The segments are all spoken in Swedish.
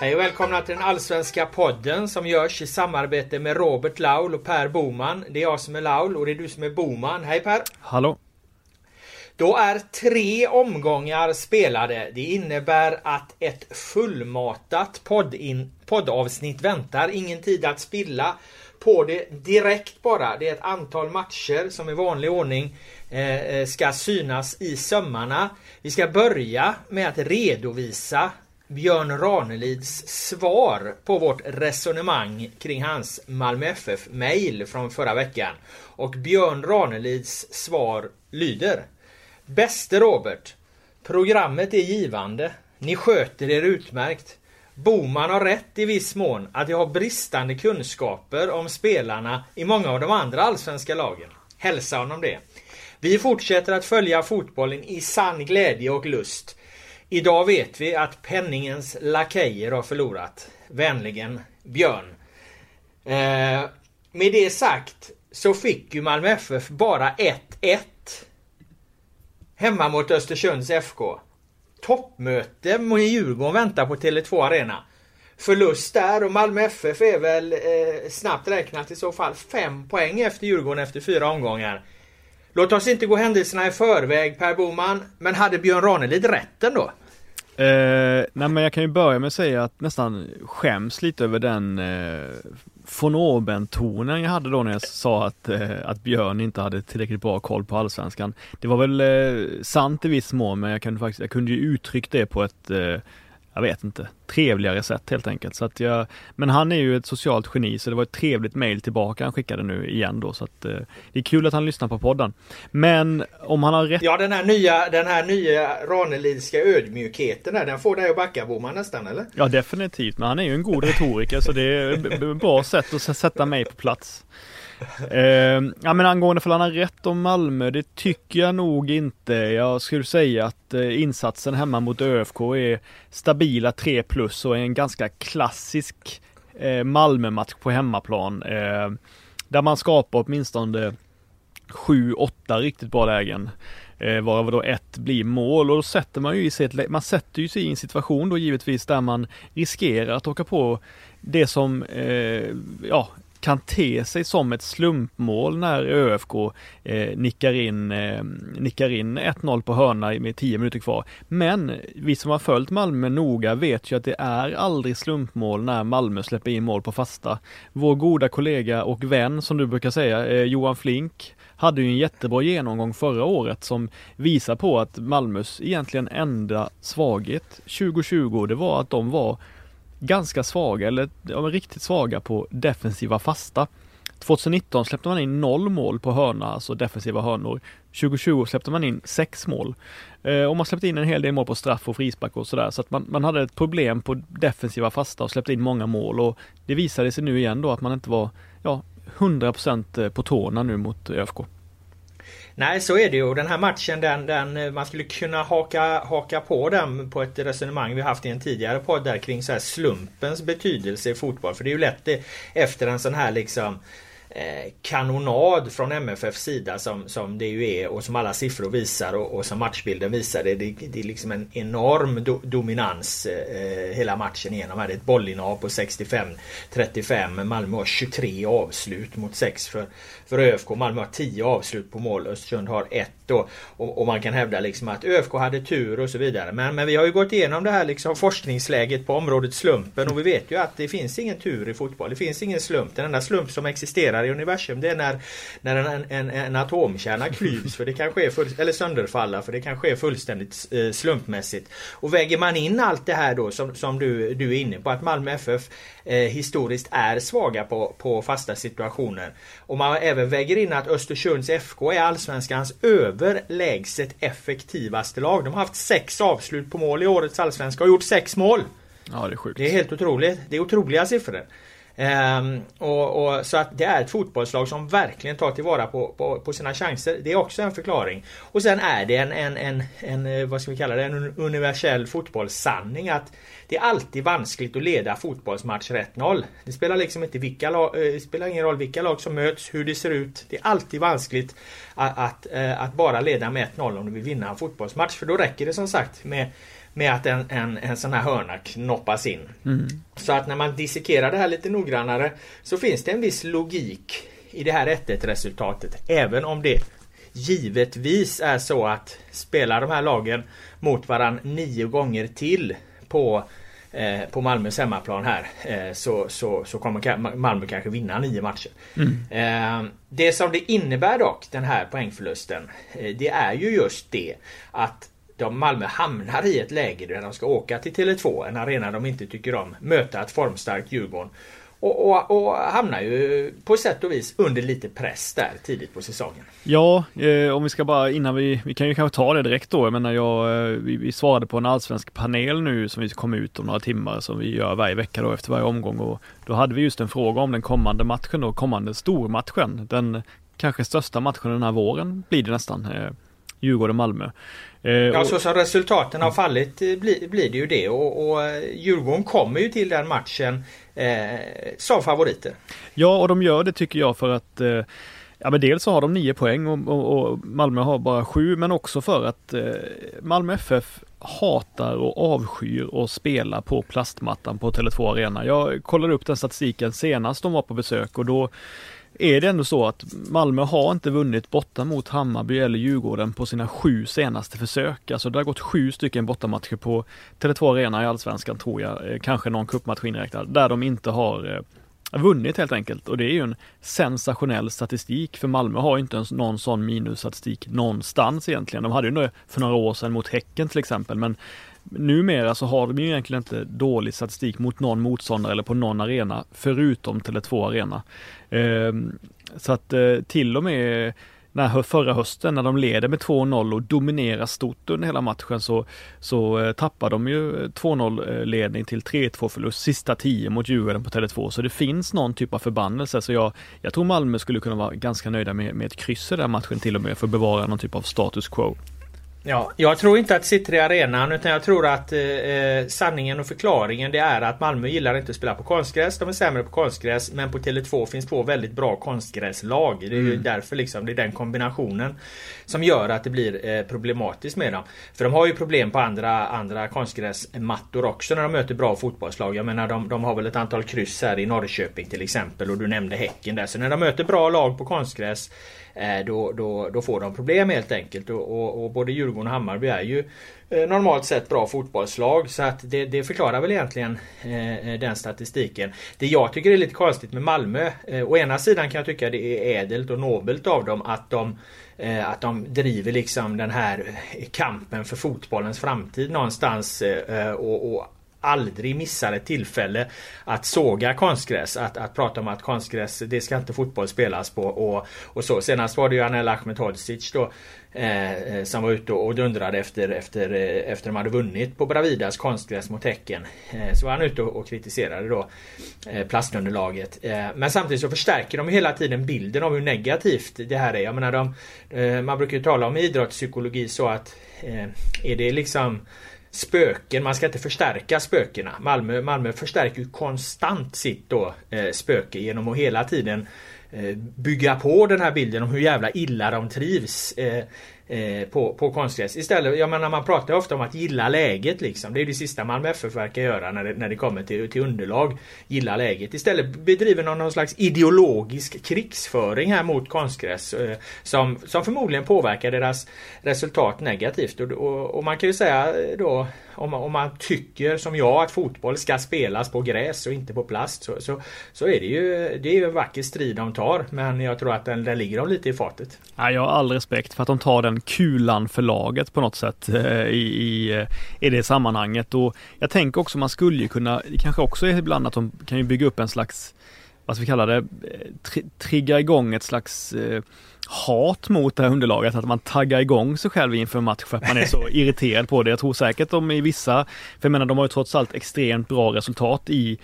Hej och välkomna till den allsvenska podden som görs i samarbete med Robert Laul och Per Boman. Det är jag som är Laul och det är du som är Boman. Hej Per! Hallå! Då är tre omgångar spelade. Det innebär att ett fullmatat poddin, poddavsnitt väntar. Ingen tid att spilla på det direkt bara. Det är ett antal matcher som i vanlig ordning eh, ska synas i sömmarna. Vi ska börja med att redovisa Björn Ranelids svar på vårt resonemang kring hans Malmö FF-mail från förra veckan. Och Björn Ranelids svar lyder Bäste Robert! Programmet är givande. Ni sköter er utmärkt. Boman har rätt i viss mån att jag har bristande kunskaper om spelarna i många av de andra allsvenska lagen. Hälsa honom det. Vi fortsätter att följa fotbollen i sann glädje och lust. Idag vet vi att penningens lakejer har förlorat. Vänligen Björn. Eh, med det sagt så fick ju Malmö FF bara 1-1. Hemma mot Östersunds FK. Toppmöte med Djurgården väntar på Tele2 Arena. Förlust där och Malmö FF är väl eh, snabbt räknat i så fall fem poäng efter Djurgården efter fyra omgångar. Låt oss inte gå händelserna i förväg Per Boman, men hade Björn Ranelid rätt ändå? Eh, nej men jag kan ju börja med att säga att nästan skäms lite över den eh, von oben-tonen jag hade då när jag sa att, eh, att Björn inte hade tillräckligt bra koll på allsvenskan. Det var väl eh, sant i viss mån men jag kunde faktiskt, jag kunde ju uttrycka det på ett eh, jag vet inte, trevligare sätt helt enkelt. Så att jag, men han är ju ett socialt geni så det var ett trevligt mail tillbaka han skickade nu igen då så att eh, det är kul att han lyssnar på podden. Men om han har rätt. Ja den här nya, den här nya Ranelidska ödmjukheten där, den får dig att backa Boman nästan eller? Ja definitivt, men han är ju en god retoriker så det är ett bra sätt att sätta mig på plats. Eh, ja men angående för han har rätt om Malmö, det tycker jag nog inte. Jag skulle säga att eh, insatsen hemma mot ÖFK är stabila 3 plus och är en ganska klassisk eh, Malmö-match på hemmaplan. Eh, där man skapar åtminstone 7-8 riktigt bra lägen. Eh, varav då ett blir mål och då sätter man ju i sig, man sätter ju sig i en situation då givetvis där man riskerar att åka på det som, eh, ja, kan te sig som ett slumpmål när ÖFK eh, nickar in, eh, nickar in 1-0 på hörna med 10 minuter kvar. Men vi som har följt Malmö noga vet ju att det är aldrig slumpmål när Malmö släpper in mål på fasta. Vår goda kollega och vän som du brukar säga, eh, Johan Flink, hade ju en jättebra genomgång förra året som visar på att Malmös egentligen enda svaghet 2020, det var att de var ganska svaga, eller ja, riktigt svaga på defensiva fasta. 2019 släppte man in noll mål på hörna, alltså defensiva hörnor. 2020 släppte man in sex mål. Eh, och man släppte in en hel del mål på straff och frispark och sådär. Så att man, man hade ett problem på defensiva fasta och släppte in många mål. Och det visade sig nu igen då att man inte var ja, 100% eh, på tårna nu mot eh, ÖFK. Nej så är det ju. Den här matchen den, den, eh, man skulle kunna haka, haka på den på ett resonemang vi haft i en tidigare podd där kring så här slumpens betydelse i fotboll. För det är ju lätt det, efter en sån här liksom eh, kanonad från MFFs sida som, som det ju är och som alla siffror visar och, och som matchbilden visar. Det, det, det är liksom en enorm do, dominans eh, hela matchen igenom. Det är ett bollinnehav på 65-35. Malmö har 23 avslut mot 6 för, för ÖFK. Malmö har 10 avslut på mål. Östersund har 1 och, och, och, man kan hävda liksom att ÖFK hade tur och så vidare. Men, men vi har ju gått igenom det här liksom forskningsläget på området slumpen och vi vet ju att det finns ingen tur i fotboll. Det finns ingen slump. Den enda slump som existerar i universum det är när, när en, en, en atomkärna klyvs för det kan ske full, eller sönderfalla för det kan ske fullständigt eh, slumpmässigt. Och väger man in allt det här då som, som du, du är inne på att Malmö FF eh, historiskt är svaga på, på fasta situationer. Och man även väger in att Östersunds FK är allsvenskans överlägset effektivaste lag. De har haft sex avslut på mål i årets allsvenska och gjort sex mål. Ja det är sjukt. Det är helt otroligt. Det är otroliga siffror. Ehm, och, och, så att det är ett fotbollslag som verkligen tar tillvara på, på, på, sina chanser. Det är också en förklaring. Och sen är det en, en, en, en, eh, vad ska vi kalla det, en universell fotbollssanning att det är alltid vanskligt att leda fotbollsmatch 1-0. Det spelar liksom inte vilka lag, eh, det spelar ingen roll vilka lag som möts, hur det ser ut. Det är alltid vanskligt att, att, att bara leda med 1-0 om du vill vinna en fotbollsmatch. För då räcker det som sagt med med att en, en, en sån här hörna knoppas in. Mm. Så att när man dissekerar det här lite noggrannare så finns det en viss logik i det här 1-1 resultatet. Även om det givetvis är så att spelar de här lagen mot varann nio gånger till på eh, på Malmös hemmaplan här eh, så, så, så kommer Malmö kanske vinna nio matcher. Mm. Eh, det som det innebär dock den här poängförlusten Det är ju just det att de Malmö hamnar i ett läge där de ska åka till Tele2, en arena de inte tycker om, möta ett formstarkt Djurgården. Och, och, och, hamnar ju på sätt och vis under lite press där tidigt på säsongen. Ja, eh, om vi ska bara innan vi, vi kan ju kanske ta det direkt då. Jag menar jag, eh, vi, vi, svarade på en allsvensk panel nu som vi kom ut om några timmar som vi gör varje vecka då efter varje omgång och då hade vi just en fråga om den kommande matchen då, kommande stormatchen. Den kanske största matchen den här våren blir det nästan. Eh, Djurgården-Malmö. Eh, ja, så som resultaten har fallit eh, blir, blir det ju det och, och eh, Djurgården kommer ju till den matchen eh, som favoriter. Ja, och de gör det tycker jag för att eh, Ja men dels så har de nio poäng och, och, och, Malmö har bara sju men också för att eh, Malmö FF hatar och avskyr att spela på plastmattan på Tele2 Arena. Jag kollade upp den statistiken senast de var på besök och då är det ändå så att Malmö har inte vunnit borta mot Hammarby eller Djurgården på sina sju senaste försök. Alltså det har gått sju stycken bortamatcher på Tele2 Arena i Allsvenskan tror jag, eh, kanske någon cupmatch inräknad, där de inte har eh, vunnit helt enkelt. Och det är ju en sensationell statistik för Malmö har inte ens någon sån minusstatistik någonstans egentligen. De hade ju det för några år sedan mot Häcken till exempel, men numera så har de ju egentligen inte dålig statistik mot någon motståndare eller på någon arena förutom Tele2 Arena. Ehm, så att eh, till och med när förra hösten när de leder med 2-0 och dominerar stort under hela matchen så, så eh, tappar de ju eh, 2-0-ledning eh, till 3-2 förlust sista 10 mot Djurgården på Tele2. Så det finns någon typ av förbannelse. Så jag, jag tror Malmö skulle kunna vara ganska nöjda med, med ett kryss i den matchen till och med för att bevara någon typ av status quo. Ja, jag tror inte att det sitter i arenan utan jag tror att eh, eh, sanningen och förklaringen det är att Malmö gillar inte att spela på konstgräs. De är sämre på konstgräs men på Tele2 finns två väldigt bra konstgräslag. Det är mm. ju därför liksom det är den kombinationen som gör att det blir eh, problematiskt med dem. För de har ju problem på andra, andra konstgräsmattor också när de möter bra fotbollslag. Jag menar de, de har väl ett antal kryss här i Norrköping till exempel och du nämnde Häcken där. Så när de möter bra lag på konstgräs Eh, då, då, då får de problem helt enkelt. Och, och, och både Djurgården och Hammarby är ju eh, normalt sett bra fotbollslag. Så att det, det förklarar väl egentligen eh, eh, den statistiken. Det jag tycker är lite konstigt med Malmö. Eh, å ena sidan kan jag tycka det är ädelt och nobelt av dem att de eh, att de driver liksom den här kampen för fotbollens framtid någonstans och, och aldrig missar ett tillfälle att såga konstgräs. Att, att prata om att konstgräs, det ska inte fotboll spelas på och, och så. Senast var det ju Anel Ahmedhodzic då eh, eh, som var ute och dundrade efter, efter, eh, efter de hade vunnit på Bravidas konstgräs mot Häcken. Eh, så var han ute och, och kritiserade då eh, plastunderlaget. Eh, men samtidigt så förstärker de hela tiden bilden av hur negativt det här är. Jag menar de, eh, man brukar ju tala om idrottspsykologi så att eh, är det liksom spöken. Man ska inte förstärka spökena. Malmö, Malmö förstärker ju konstant sitt då, eh, spöke genom att hela tiden eh, bygga på den här bilden om hur jävla illa de trivs Eh, Eh, på, på konstgräs. Istället, jag menar man pratar ofta om att gilla läget liksom. Det är det sista Malmö FF verkar göra när det, när det kommer till, till underlag. Gilla läget. Istället bedriver någon, någon slags ideologisk krigsföring här mot konstgräs. Eh, som, som förmodligen påverkar deras resultat negativt. Och, och, och man kan ju säga eh, då om man, om man tycker som jag att fotboll ska spelas på gräs och inte på plast så, så, så är det ju det är ju en vacker strid de tar. Men jag tror att den, den ligger de lite i fatet. Ja, jag har all respekt för att de tar den kulan för laget på något sätt eh, i, i, i det sammanhanget. Och jag tänker också man skulle ju kunna, kanske också ibland att de kan ju bygga upp en slags vad ska vi kalla det, tri trigga igång ett slags eh, hat mot det här underlaget, att man taggar igång sig själv inför match för att man är så irriterad på det. Jag tror säkert de i vissa, för jag menar de har ju trots allt extremt bra resultat i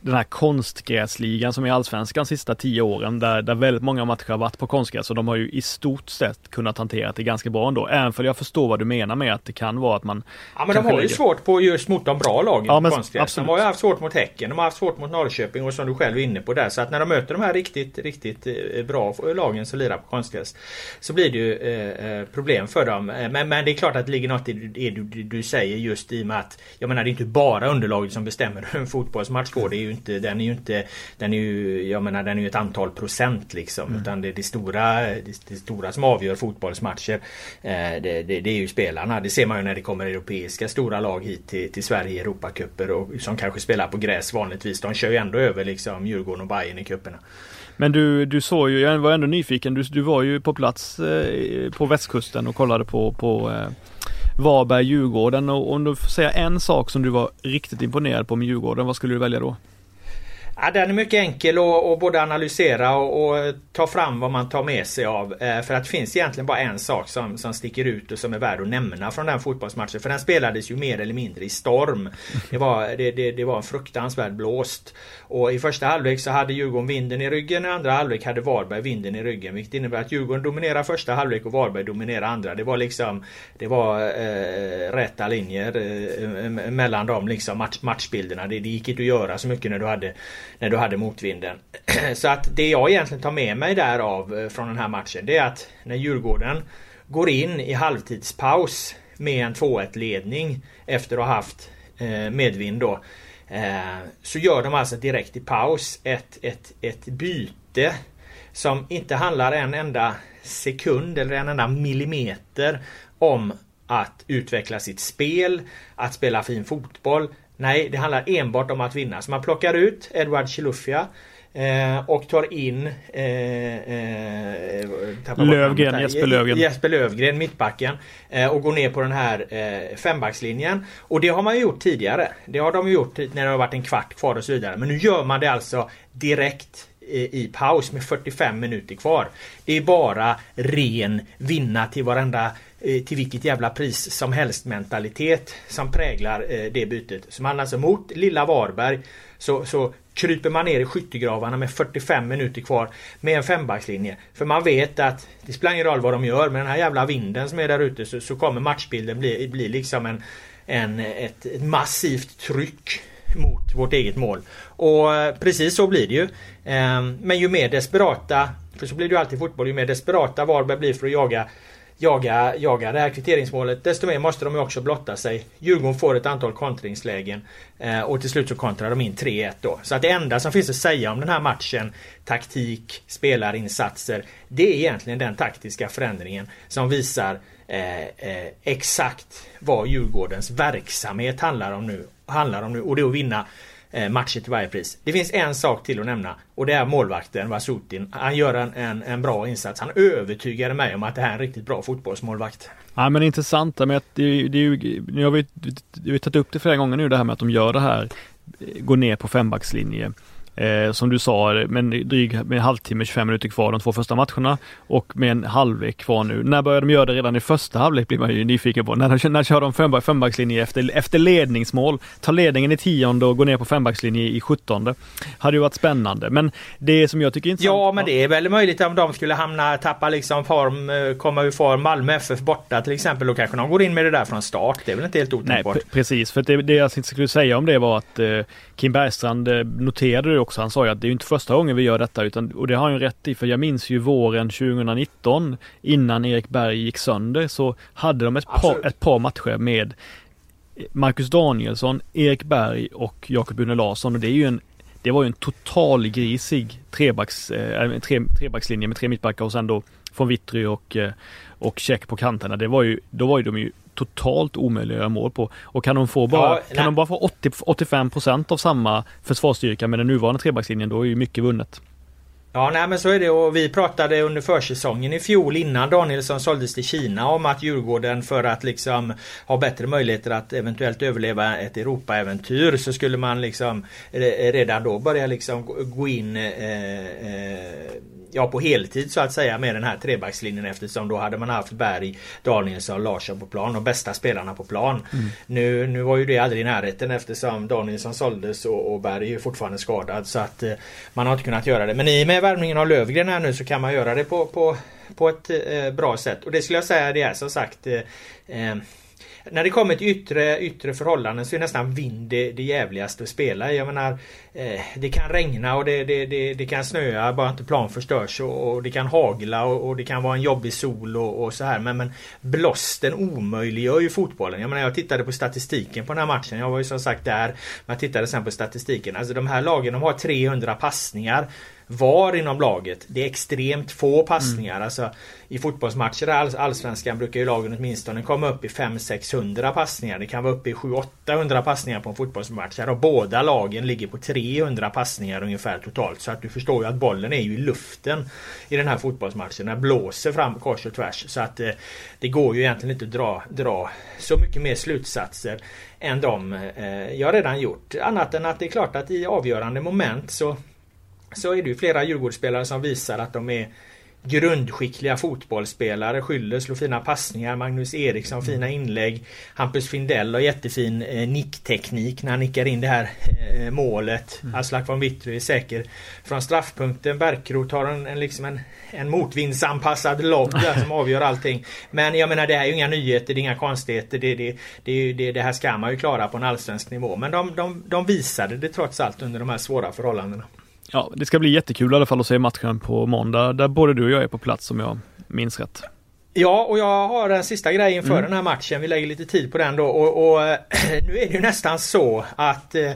den här konstgräsligan som är allsvenskan sista tio åren där, där väldigt många matcher har varit på konstgräs och de har ju i stort sett kunnat hantera det ganska bra ändå. Även för jag förstår vad du menar med att det kan vara att man... Ja men de har ju lägger... svårt på just mot de bra lagen ja, på konstgräs. Absolut. De har ju haft svårt mot Häcken, de har haft svårt mot Norrköping och som du själv är inne på där. Så att när de möter de här riktigt, riktigt eh, bra lagen som lirar på konstgräs så blir det ju eh, eh, problem för dem. Men, men det är klart att det ligger något i det du, du, du säger just i och med att jag menar det är inte bara underlaget som bestämmer hur en fotbollsmatch går. Det är ju inte, den är ju inte Den är ju Jag menar den är ju ett antal procent liksom. Mm. Utan det, är det, stora, det, det, stora som avgör fotbollsmatcher eh, det, det, det, är ju spelarna. Det ser man ju när det kommer europeiska stora lag hit till, till Sverige i Europacuper och som kanske spelar på gräs vanligtvis. De kör ju ändå över liksom Djurgården och Bayern i cuperna. Men du, du såg ju, jag var ändå nyfiken, du, du var ju på plats eh, på västkusten och kollade på, på eh, Varberg-Djurgården och om du får säga en sak som du var riktigt imponerad på med Djurgården, vad skulle du välja då? Ja, den är mycket enkel att både analysera och, och, ta fram vad man tar med sig av. Eh, för att det finns egentligen bara en sak som, som sticker ut och som är värd att nämna från den fotbollsmatchen. För den spelades ju mer eller mindre i storm. Det var, det, det, det var en fruktansvärd blåst. Och i första halvlek så hade Djurgården vinden i ryggen. I andra halvlek hade Varberg vinden i ryggen. Vilket innebär att Djurgården dominerar första halvlek och Varberg dominerar andra. Det var liksom Det var eh, rätta linjer eh, mellan de liksom match, matchbilderna. Det, det gick inte att göra så mycket när du hade när du hade motvinden. så att det jag egentligen tar med mig därav eh, från den här matchen det är att när Djurgården går in i halvtidspaus med en 2-1 ledning efter att ha haft eh, medvind då. Eh, så gör de alltså direkt i paus ett, ett, ett byte som inte handlar en enda sekund eller en enda millimeter om att utveckla sitt spel, att spela fin fotboll. Nej, det handlar enbart om att vinna. Så man plockar ut Edward Chilufya Eh, och tar in eh, eh, Lövgren, Jesper Lövgren. Jesper Lövgren, mittbacken. Eh, och går ner på den här eh, fembackslinjen. Och det har man ju gjort tidigare. Det har de gjort när det har varit en kvart kvar och så vidare. Men nu gör man det alltså direkt i paus med 45 minuter kvar. Det är bara ren vinna till varenda eh, Eh, till vilket jävla pris som helst mentalitet som präglar eh, det bytet. Så man alltså mot lilla Varberg så, så kryper man ner i skyttegravarna med 45 minuter kvar med en fembackslinje. För man vet att det spelar ingen roll vad de gör med den här jävla vinden som är där ute så, så kommer matchbilden bli, bli liksom en, en, ett, ett massivt tryck mot vårt eget mål. Och eh, precis så blir det ju. Ehm, men ju mer desperata, för så blir det ju alltid i fotboll, ju mer desperata Varberg blir för att jaga jaga, jaga det här kvitteringsmålet. Desto mer måste de ju också blotta sig. Djurgården får ett antal kontringslägen eh, och till slut så kontrar de in 3-1 då. Så att det enda som finns att säga om den här matchen, taktik, spelarinsatser, det är egentligen den taktiska förändringen som visar eh, eh, exakt vad Djurgårdens verksamhet handlar om nu. Handlar om nu och det är att vinna Eh, matcher till varje pris. Det finns en sak till att nämna och det är målvakten Vasutin. Han gör en, en, en bra insats. Han övertygade mig om att det här är en riktigt bra fotbollsmålvakt. Ja men intressant med att det, det nu har vi, vi vi tagit upp det flera gånger nu det här med att de gör det här, går ner på fembackslinje. Eh, som du sa, med dryg med en halvtimme, 25 minuter kvar de två första matcherna och med en halvlek kvar nu. När börjar de göra det redan i första halvlek blir man ju nyfiken på. När, när kör de femback, fembackslinje efter, efter ledningsmål? Ta ledningen i tionde och gå ner på fembackslinje i sjuttonde. Hade ju varit spännande. Men det som jag tycker är intressant. Ja, men det är väl möjligt om de skulle hamna, tappa liksom form, eh, komma ur form. Malmö FF borta till exempel. Då kanske de går in med det där från start. Det är väl inte helt otänkbart. Nej, precis. För det, det jag skulle säga om det var att eh, Kim Bergstrand eh, noterade det också också. Han sa ju att det är inte första gången vi gör detta utan, och det har han ju rätt i för jag minns ju våren 2019 innan Erik Berg gick sönder så hade de ett, par, ett par matcher med Marcus Danielsson, Erik Berg och Jakob Bune Larsson och det är ju en det var ju en totalgrisig trebacks, eh, tre, trebackslinje med tre mittbackar och sen då von Witry och, eh, och check på kanterna. Det var ju, då var ju de ju totalt omöjliga att göra mål på. Och kan de få bara, ja, kan de bara få 80, 85% av samma försvarsstyrka med den nuvarande trebackslinjen då är ju mycket vunnet. Ja, nej men så är det och vi pratade under försäsongen i fjol innan Danielsson såldes till Kina om att Djurgården för att liksom ha bättre möjligheter att eventuellt överleva ett Europaäventyr så skulle man liksom redan då börja liksom gå in eh, eh, ja, på heltid så att säga med den här trebackslinjen eftersom då hade man haft Berg, Danielsson och Larsson på plan och bästa spelarna på plan. Mm. Nu, nu var ju det aldrig i närheten eftersom Danielsson såldes och, och Berg är fortfarande skadad så att eh, man har inte kunnat göra det. Men i och med värvningen av Lövgren här nu så kan man göra det på, på, på ett eh, bra sätt och det skulle jag säga det är som sagt eh, eh när det kommer till yttre, yttre förhållanden så är nästan vind det, det jävligaste att spela Jag menar eh, Det kan regna och det, det, det, det, kan snöa bara inte plan förstörs och, och det kan hagla och, och, det kan vara en jobbig sol och, och så här men, men blåsten omöjliggör ju fotbollen. Jag menar jag tittade på statistiken på den här matchen. Jag var ju som sagt där. Men jag tittade sen på statistiken. Alltså de här lagen de har 300 passningar var inom laget. Det är extremt få passningar. Mm. Alltså, I fotbollsmatcher all, allsvenskan brukar ju lagen åtminstone komma upp i 500-600 passningar. Det kan vara uppe i 700-800 passningar på en fotbollsmatch. Och båda lagen ligger på 300 passningar ungefär totalt. Så att du förstår ju att bollen är ju i luften i den här fotbollsmatchen. Den blåser fram kors och tvärs. Så att eh, det går ju egentligen inte att dra, dra så mycket mer slutsatser än de eh, jag redan gjort. Annat än att det är klart att i avgörande moment så så är det ju flera Djurgårdsspelare som visar att de är grundskickliga fotbollsspelare. Skyller slår fina passningar. Magnus Eriksson fina inlägg. Hampus Findell har jättefin eh, nickteknik när han nickar in det här eh, målet. Mm. Aslak von Witry är säker från straffpunkten. Bärkroth har en, en, liksom en, en motvindsanpassad lobb där som avgör allting. Men jag menar det här är ju inga nyheter, det är inga konstigheter. Det, det, det, det, det här ska man ju klara på en allsvensk nivå. Men de, de, de visade det trots allt under de här svåra förhållandena. Ja, det ska bli jättekul i alla fall att se matchen på måndag där både du och jag är på plats om jag minns rätt. Ja, och jag har en sista grej inför mm. den här matchen. Vi lägger lite tid på den då. Och, och nu är det ju nästan så att eh,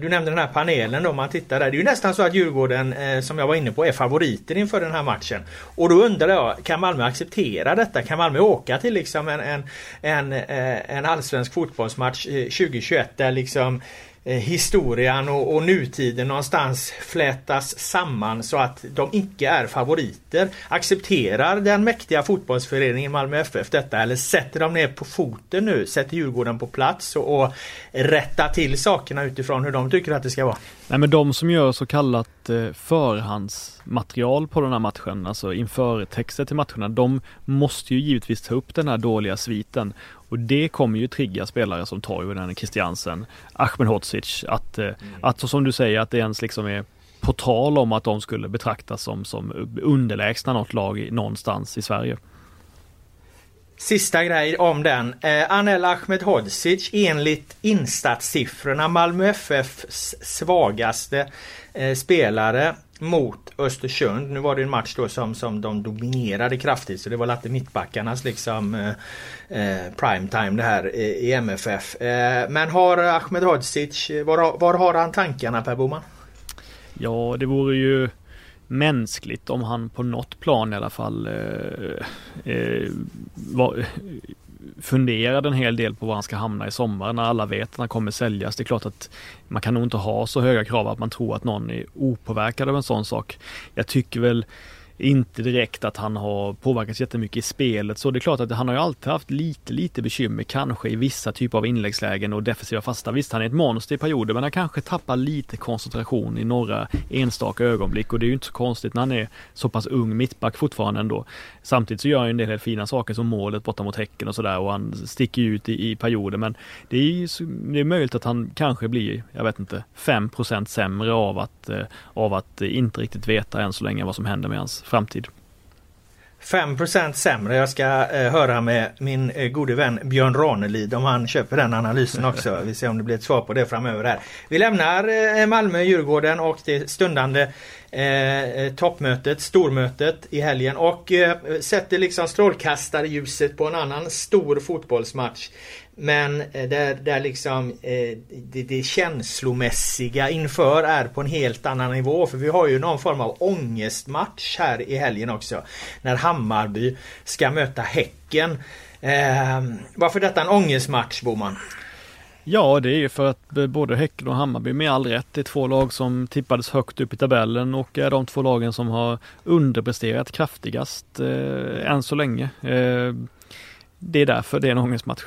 Du nämnde den här panelen då, man tittar där. Det är ju nästan så att Djurgården, eh, som jag var inne på, är favoriter inför den här matchen. Och då undrar jag, kan Malmö acceptera detta? Kan Malmö åka till liksom en, en, en, eh, en allsvensk fotbollsmatch 2021 eh, där liksom Eh, Eh, historien och, och nutiden någonstans flätas samman så att de icke är favoriter. Accepterar den mäktiga fotbollsföreningen Malmö FF detta eller sätter de ner på foten nu? Sätter Djurgården på plats och, och rättar till sakerna utifrån hur de tycker att det ska vara? Nej men de som gör så kallat eh, förhandsmaterial på den här matchen, alltså inför texter till matcherna, de måste ju givetvis ta upp den här dåliga sviten och det kommer ju trigga spelare som Toivonen, Christiansen, Ahmed Hodzic att, eh, mm. att som du säger att det ens liksom är på tal om att de skulle betraktas som, som underlägsna något lag någonstans i Sverige. Sista grej om den. Eh, Anel Ahmedhodzic enligt insatssiffrorna Malmö FFs svagaste eh, spelare mot Östersund. Nu var det en match då som, som de dominerade kraftigt så det var latte mittbackarnas liksom eh, eh primetime det här eh, i, i MFF. Eh, men har Ahmedhodzic, var, var har han tankarna Per Boman? Ja det vore ju mänskligt om han på något plan i alla fall eh, eh, var, funderade en hel del på var han ska hamna i sommar när alla vet att han kommer säljas. Det är klart att man kan nog inte ha så höga krav att man tror att någon är opåverkad av en sån sak. Jag tycker väl inte direkt att han har påverkats jättemycket i spelet så det är klart att han har ju alltid haft lite, lite bekymmer kanske i vissa typer av inläggslägen och defensiva fasta. Visst, han är ett monster i perioder men han kanske tappar lite koncentration i några enstaka ögonblick och det är ju inte så konstigt när han är så pass ung mittback fortfarande ändå. Samtidigt så gör han ju en del fina saker som målet borta mot Häcken och sådär och han sticker ut i, i perioder men det är, det är möjligt att han kanske blir, jag vet inte, 5% sämre av att, eh, av att inte riktigt veta än så länge vad som händer med hans framtid. 5% sämre. Jag ska eh, höra med min eh, gode vän Björn Ranelid om han köper den analysen också. Vi ser om det blir ett svar på det framöver här. Vi lämnar eh, Malmö, Djurgården och det stundande eh, eh toppmötet, stormötet i helgen och eh, sätter liksom strålkastarljuset på en annan stor fotbollsmatch. Men eh, där, där liksom eh, det, det känslomässiga inför är på en helt annan nivå. För vi har ju någon form av ångestmatch här i helgen också. När Hammarby ska möta Häcken. Eh, varför detta en ångestmatch Boman? Ja, det är ju för att eh, både Häcken och Hammarby med all rätt är två lag som tippades högt upp i tabellen och är de två lagen som har underpresterat kraftigast eh, än så länge. Eh, det är därför det är en ångestmatch.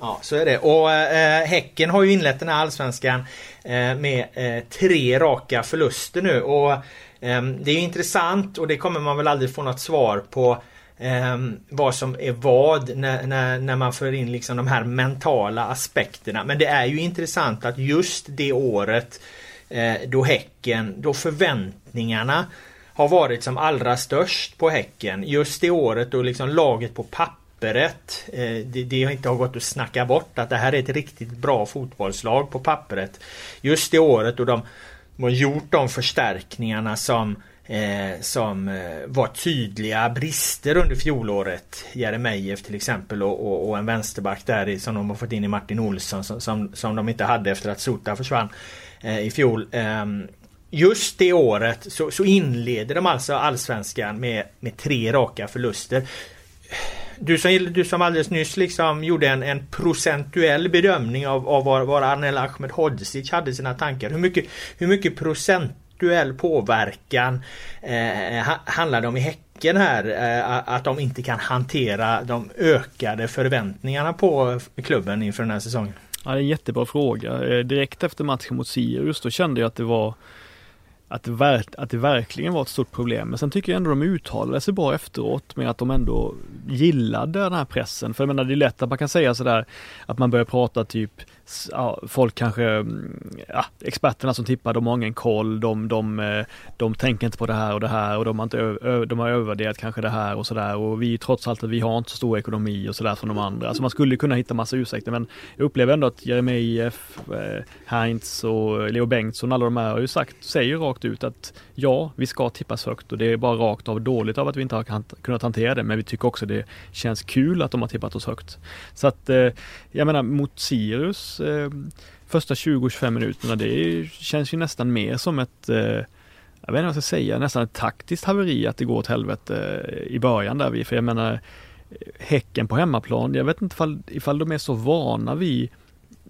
Ja, så är det. Och äh, Häcken har ju inlett den här allsvenskan äh, med äh, tre raka förluster nu. Och äh, Det är intressant och det kommer man väl aldrig få något svar på ehm, vad som är vad när, när, när, man för in liksom de här mentala aspekterna. Men det är ju intressant att just det året då Häcken, då förväntningarna har varit som allra störst på Häcken. Just det året då liksom laget på papper pappret. Eh, det, har inte har gått att snacka bort att det här är ett riktigt bra fotbollslag på pappret. Just det året då de har gjort de förstärkningarna som Eh, som eh, var tydliga brister under fjolåret. Jeremejeff till exempel och, och, och, en vänsterback där som de har fått in i Martin Olsson som, som, som de inte hade efter att Sota försvann eh, i fjol. Ehm, just det året så, så inleder de alltså allsvenskan med, med tre raka förluster. Du som, du som alldeles nyss liksom gjorde en, en procentuell bedömning av, av var, var Arnel Ahmedhodzic hade sina tankar. Hur mycket, hur mycket procentuell påverkan eh, handlar det om i Häcken här? Eh, att de inte kan hantera de ökade förväntningarna på klubben inför den här säsongen? Ja, det är en jättebra fråga. Eh, direkt efter matchen mot Sirius då kände jag att det var att det, verk, att det verkligen var ett stort problem. Men sen tycker jag ändå de uttalade sig bra efteråt med att de ändå gillade den här pressen. För jag menar det är lätt att man kan säga sådär att man börjar prata typ ja, folk kanske, mm, ja, experterna som tippar, de har ingen koll, de, de, eh, de tänker inte på det här och det här och de har, inte, de har övervärderat kanske det här och sådär och vi trots allt att vi har inte så stor ekonomi och sådär som de andra. Alltså man skulle kunna hitta massa ursäkter men jag upplever ändå att Jeremejeff, eh, Heinz och Leo Bengtsson, alla de här har ju sagt, säger rakt ut att ja, vi ska tippas högt och det är bara rakt av dåligt av att vi inte har kunnat hantera det men vi tycker också det känns kul att de har tippat oss högt. Så att eh, jag menar mot Sirius eh, första 20-25 minuterna, det känns ju nästan mer som ett eh, jag vet inte vad jag ska säga, nästan ett taktiskt haveri att det går åt helvete eh, i början där. För jag menar eh, Häcken på hemmaplan, jag vet inte ifall, ifall de är så vana vid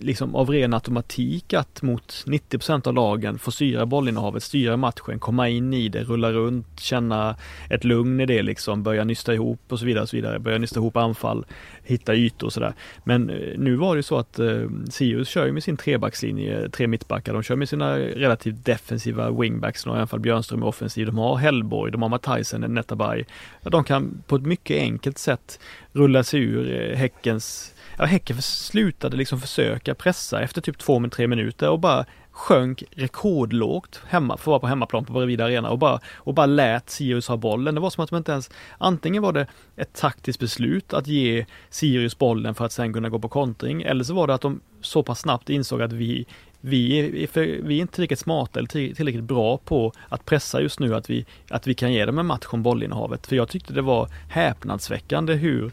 liksom av ren automatik att mot 90% av lagen få styra bollinnehavet, styra matchen, komma in i det, rulla runt, känna ett lugn i det liksom, börja nysta ihop och så vidare, och så vidare. börja nysta ihop anfall, hitta ytor och sådär. Men eh, nu var det så att eh, Sirius kör ju med sin trebackslinje, tre mittbackar, de kör med sina relativt defensiva wingbacks, i alla fall Björnström är offensiv, de har Hellborg, de har Matthijsen, Netabay. De kan på ett mycket enkelt sätt rulla sig ur eh, Häckens ja, Häcken slutade liksom försöka pressa efter typ två med tre minuter och bara sjönk rekordlågt hemma, för att vara på hemmaplan på Bredvid Arena och bara, och bara lät Sirius ha bollen. Det var som att de inte ens, antingen var det ett taktiskt beslut att ge Sirius bollen för att sen kunna gå på kontring, eller så var det att de så pass snabbt insåg att vi vi är, för, vi är inte tillräckligt smarta eller tillräckligt bra på att pressa just nu att vi, att vi kan ge dem en match om bollinnehavet. För jag tyckte det var häpnadsväckande hur,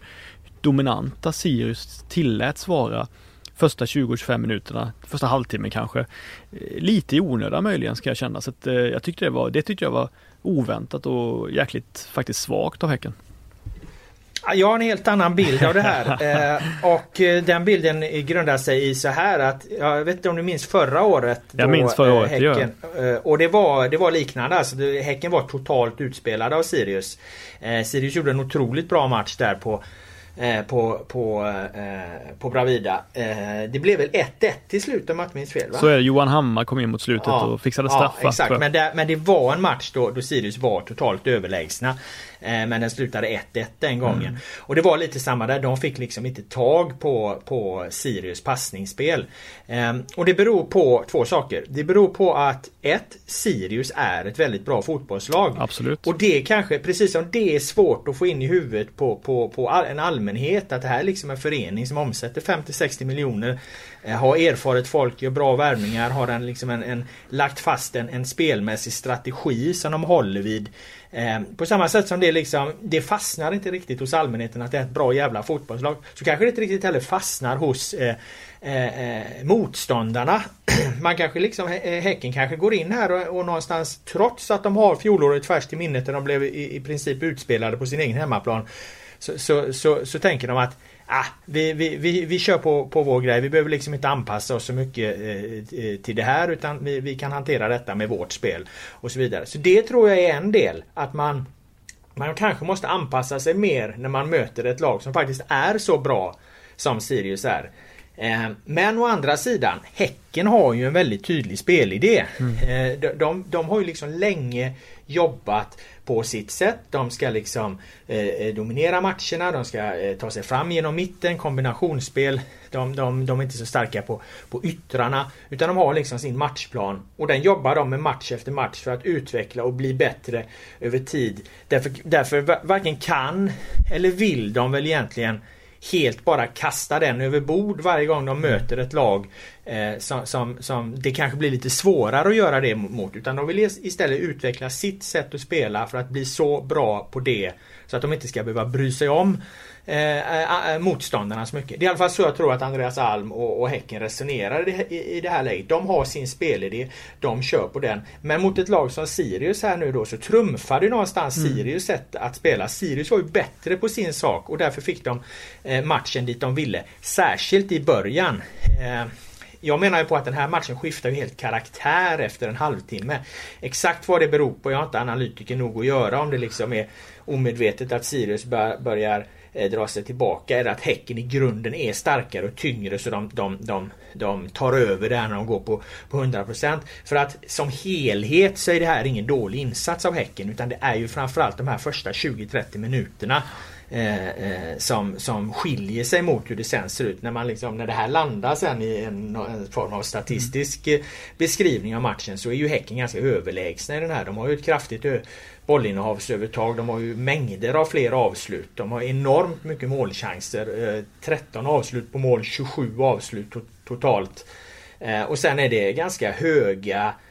dominanta Sirius tilläts vara första 20-25 minuterna, första halvtimmen kanske. Eh, lite i onödan möjligen ska jag känna. Så att, eh, jag tyckte det, var, det tyckte jag var oväntat och jäkligt faktiskt svagt av Häcken. Jag har en helt annan bild av det här eh, och den bilden grundar sig i så här att jag vet inte om du minns förra året. Jag minns förra året, häcken, det Och det var, det var liknande alltså. Häcken var totalt utspelade av Sirius. Sirius gjorde en otroligt bra match där på eh, på, på, eh, på Bravida. Eh, det blev väl 1-1 till slut om jag inte minns fel? Va? Så är det. Johan Hammar kom in mot slutet ja, och fixade straffar. Ja, exakt. Men det, men det var en match då, då Sirius var totalt överlägsna. Eh, men den slutade 1-1 den gången. Mm. Och det var lite samma där. De fick liksom inte tag på, på Sirius passningsspel. Ehm, och det beror på två saker. Det beror på att ett, Sirius är ett väldigt bra fotbollslag. Absolut. Och det kanske, precis som det är svårt att få in i huvudet på, på, på en allmänhet att det här är liksom en förening som omsätter 50-60 miljoner. Eh, har erfaret folk, gör bra värvningar, har en, liksom en, en lagt fast en, en spelmässig strategi som de håller vid. Eh, på samma sätt som det liksom, det fastnar inte riktigt hos allmänheten att det är ett bra jävla fotbollslag. Så kanske det inte riktigt heller fastnar hos eh, eh, eh motståndarna. Man kanske liksom, eh, Häcken kanske går in här och, och någonstans trots att de har fjolåret färskt i minnet där de blev i, i princip utspelade på sin egen hemmaplan. Så, så, så, så tänker de att ah, vi, vi, vi, vi kör på, på vår grej. Vi behöver liksom inte anpassa oss så mycket eh, eh, till det här utan vi, vi kan hantera detta med vårt spel och så vidare. Så det tror jag är en del. Att man man kanske måste anpassa sig mer när man möter ett lag som faktiskt är så bra som Sirius är. Eh, men å andra sidan, Häcken har ju en väldigt tydlig spelidé. Mm. Eh, de, de, de har ju liksom länge jobbat på sitt sätt. De ska liksom eh, eh, dominera matcherna, de ska eh, ta sig fram genom mitten, kombinationsspel. De, de, de är inte så starka på, på yttrarna utan de har liksom sin matchplan och den jobbar de med match efter match för att utveckla och bli bättre över tid. Därför, därför varken kan eller vill de väl egentligen helt bara kasta den över bord varje gång de möter ett lag som, som, som, det kanske blir lite svårare att göra det mot. Utan de vill istället utveckla sitt sätt att spela för att bli så bra på det så att de inte ska behöva bry sig om eh, motståndarna så mycket. Det är i alla fall så jag tror att Andreas Alm och, och Häcken resonerar i, i, i det här läget. De har sin spelidé, de kör på den. Men mot ett lag som Sirius här nu då så trumfade någonstans mm. Sirius sätt att spela. Sirius var ju bättre på sin sak och därför fick de eh, matchen dit de ville. Särskilt i början. Eh, jag menar ju på att den här matchen skiftar ju helt karaktär efter en halvtimme. Exakt vad det beror på, jag har inte analytiker nog att göra om det liksom är omedvetet att Sirius börjar eh, dra sig tillbaka eller att Häcken i grunden är starkare och tyngre så de, de, de, de tar över där när de går på, på 100%. För att som helhet så är det här ingen dålig insats av Häcken utan det är ju framförallt de här första 20-30 minuterna Eh, eh, som, som skiljer sig mot hur det sen ser ut när man liksom när det här landar sen i en, en form av statistisk mm. beskrivning av matchen så är ju Häcken ganska överlägsna i den här. De har ju ett kraftigt bollinnehavsövertag. De har ju mängder av fler avslut. De har enormt mycket målchanser. 13 eh, avslut på mål, 27 avslut totalt. Eh, och sen är det ganska höga Eh,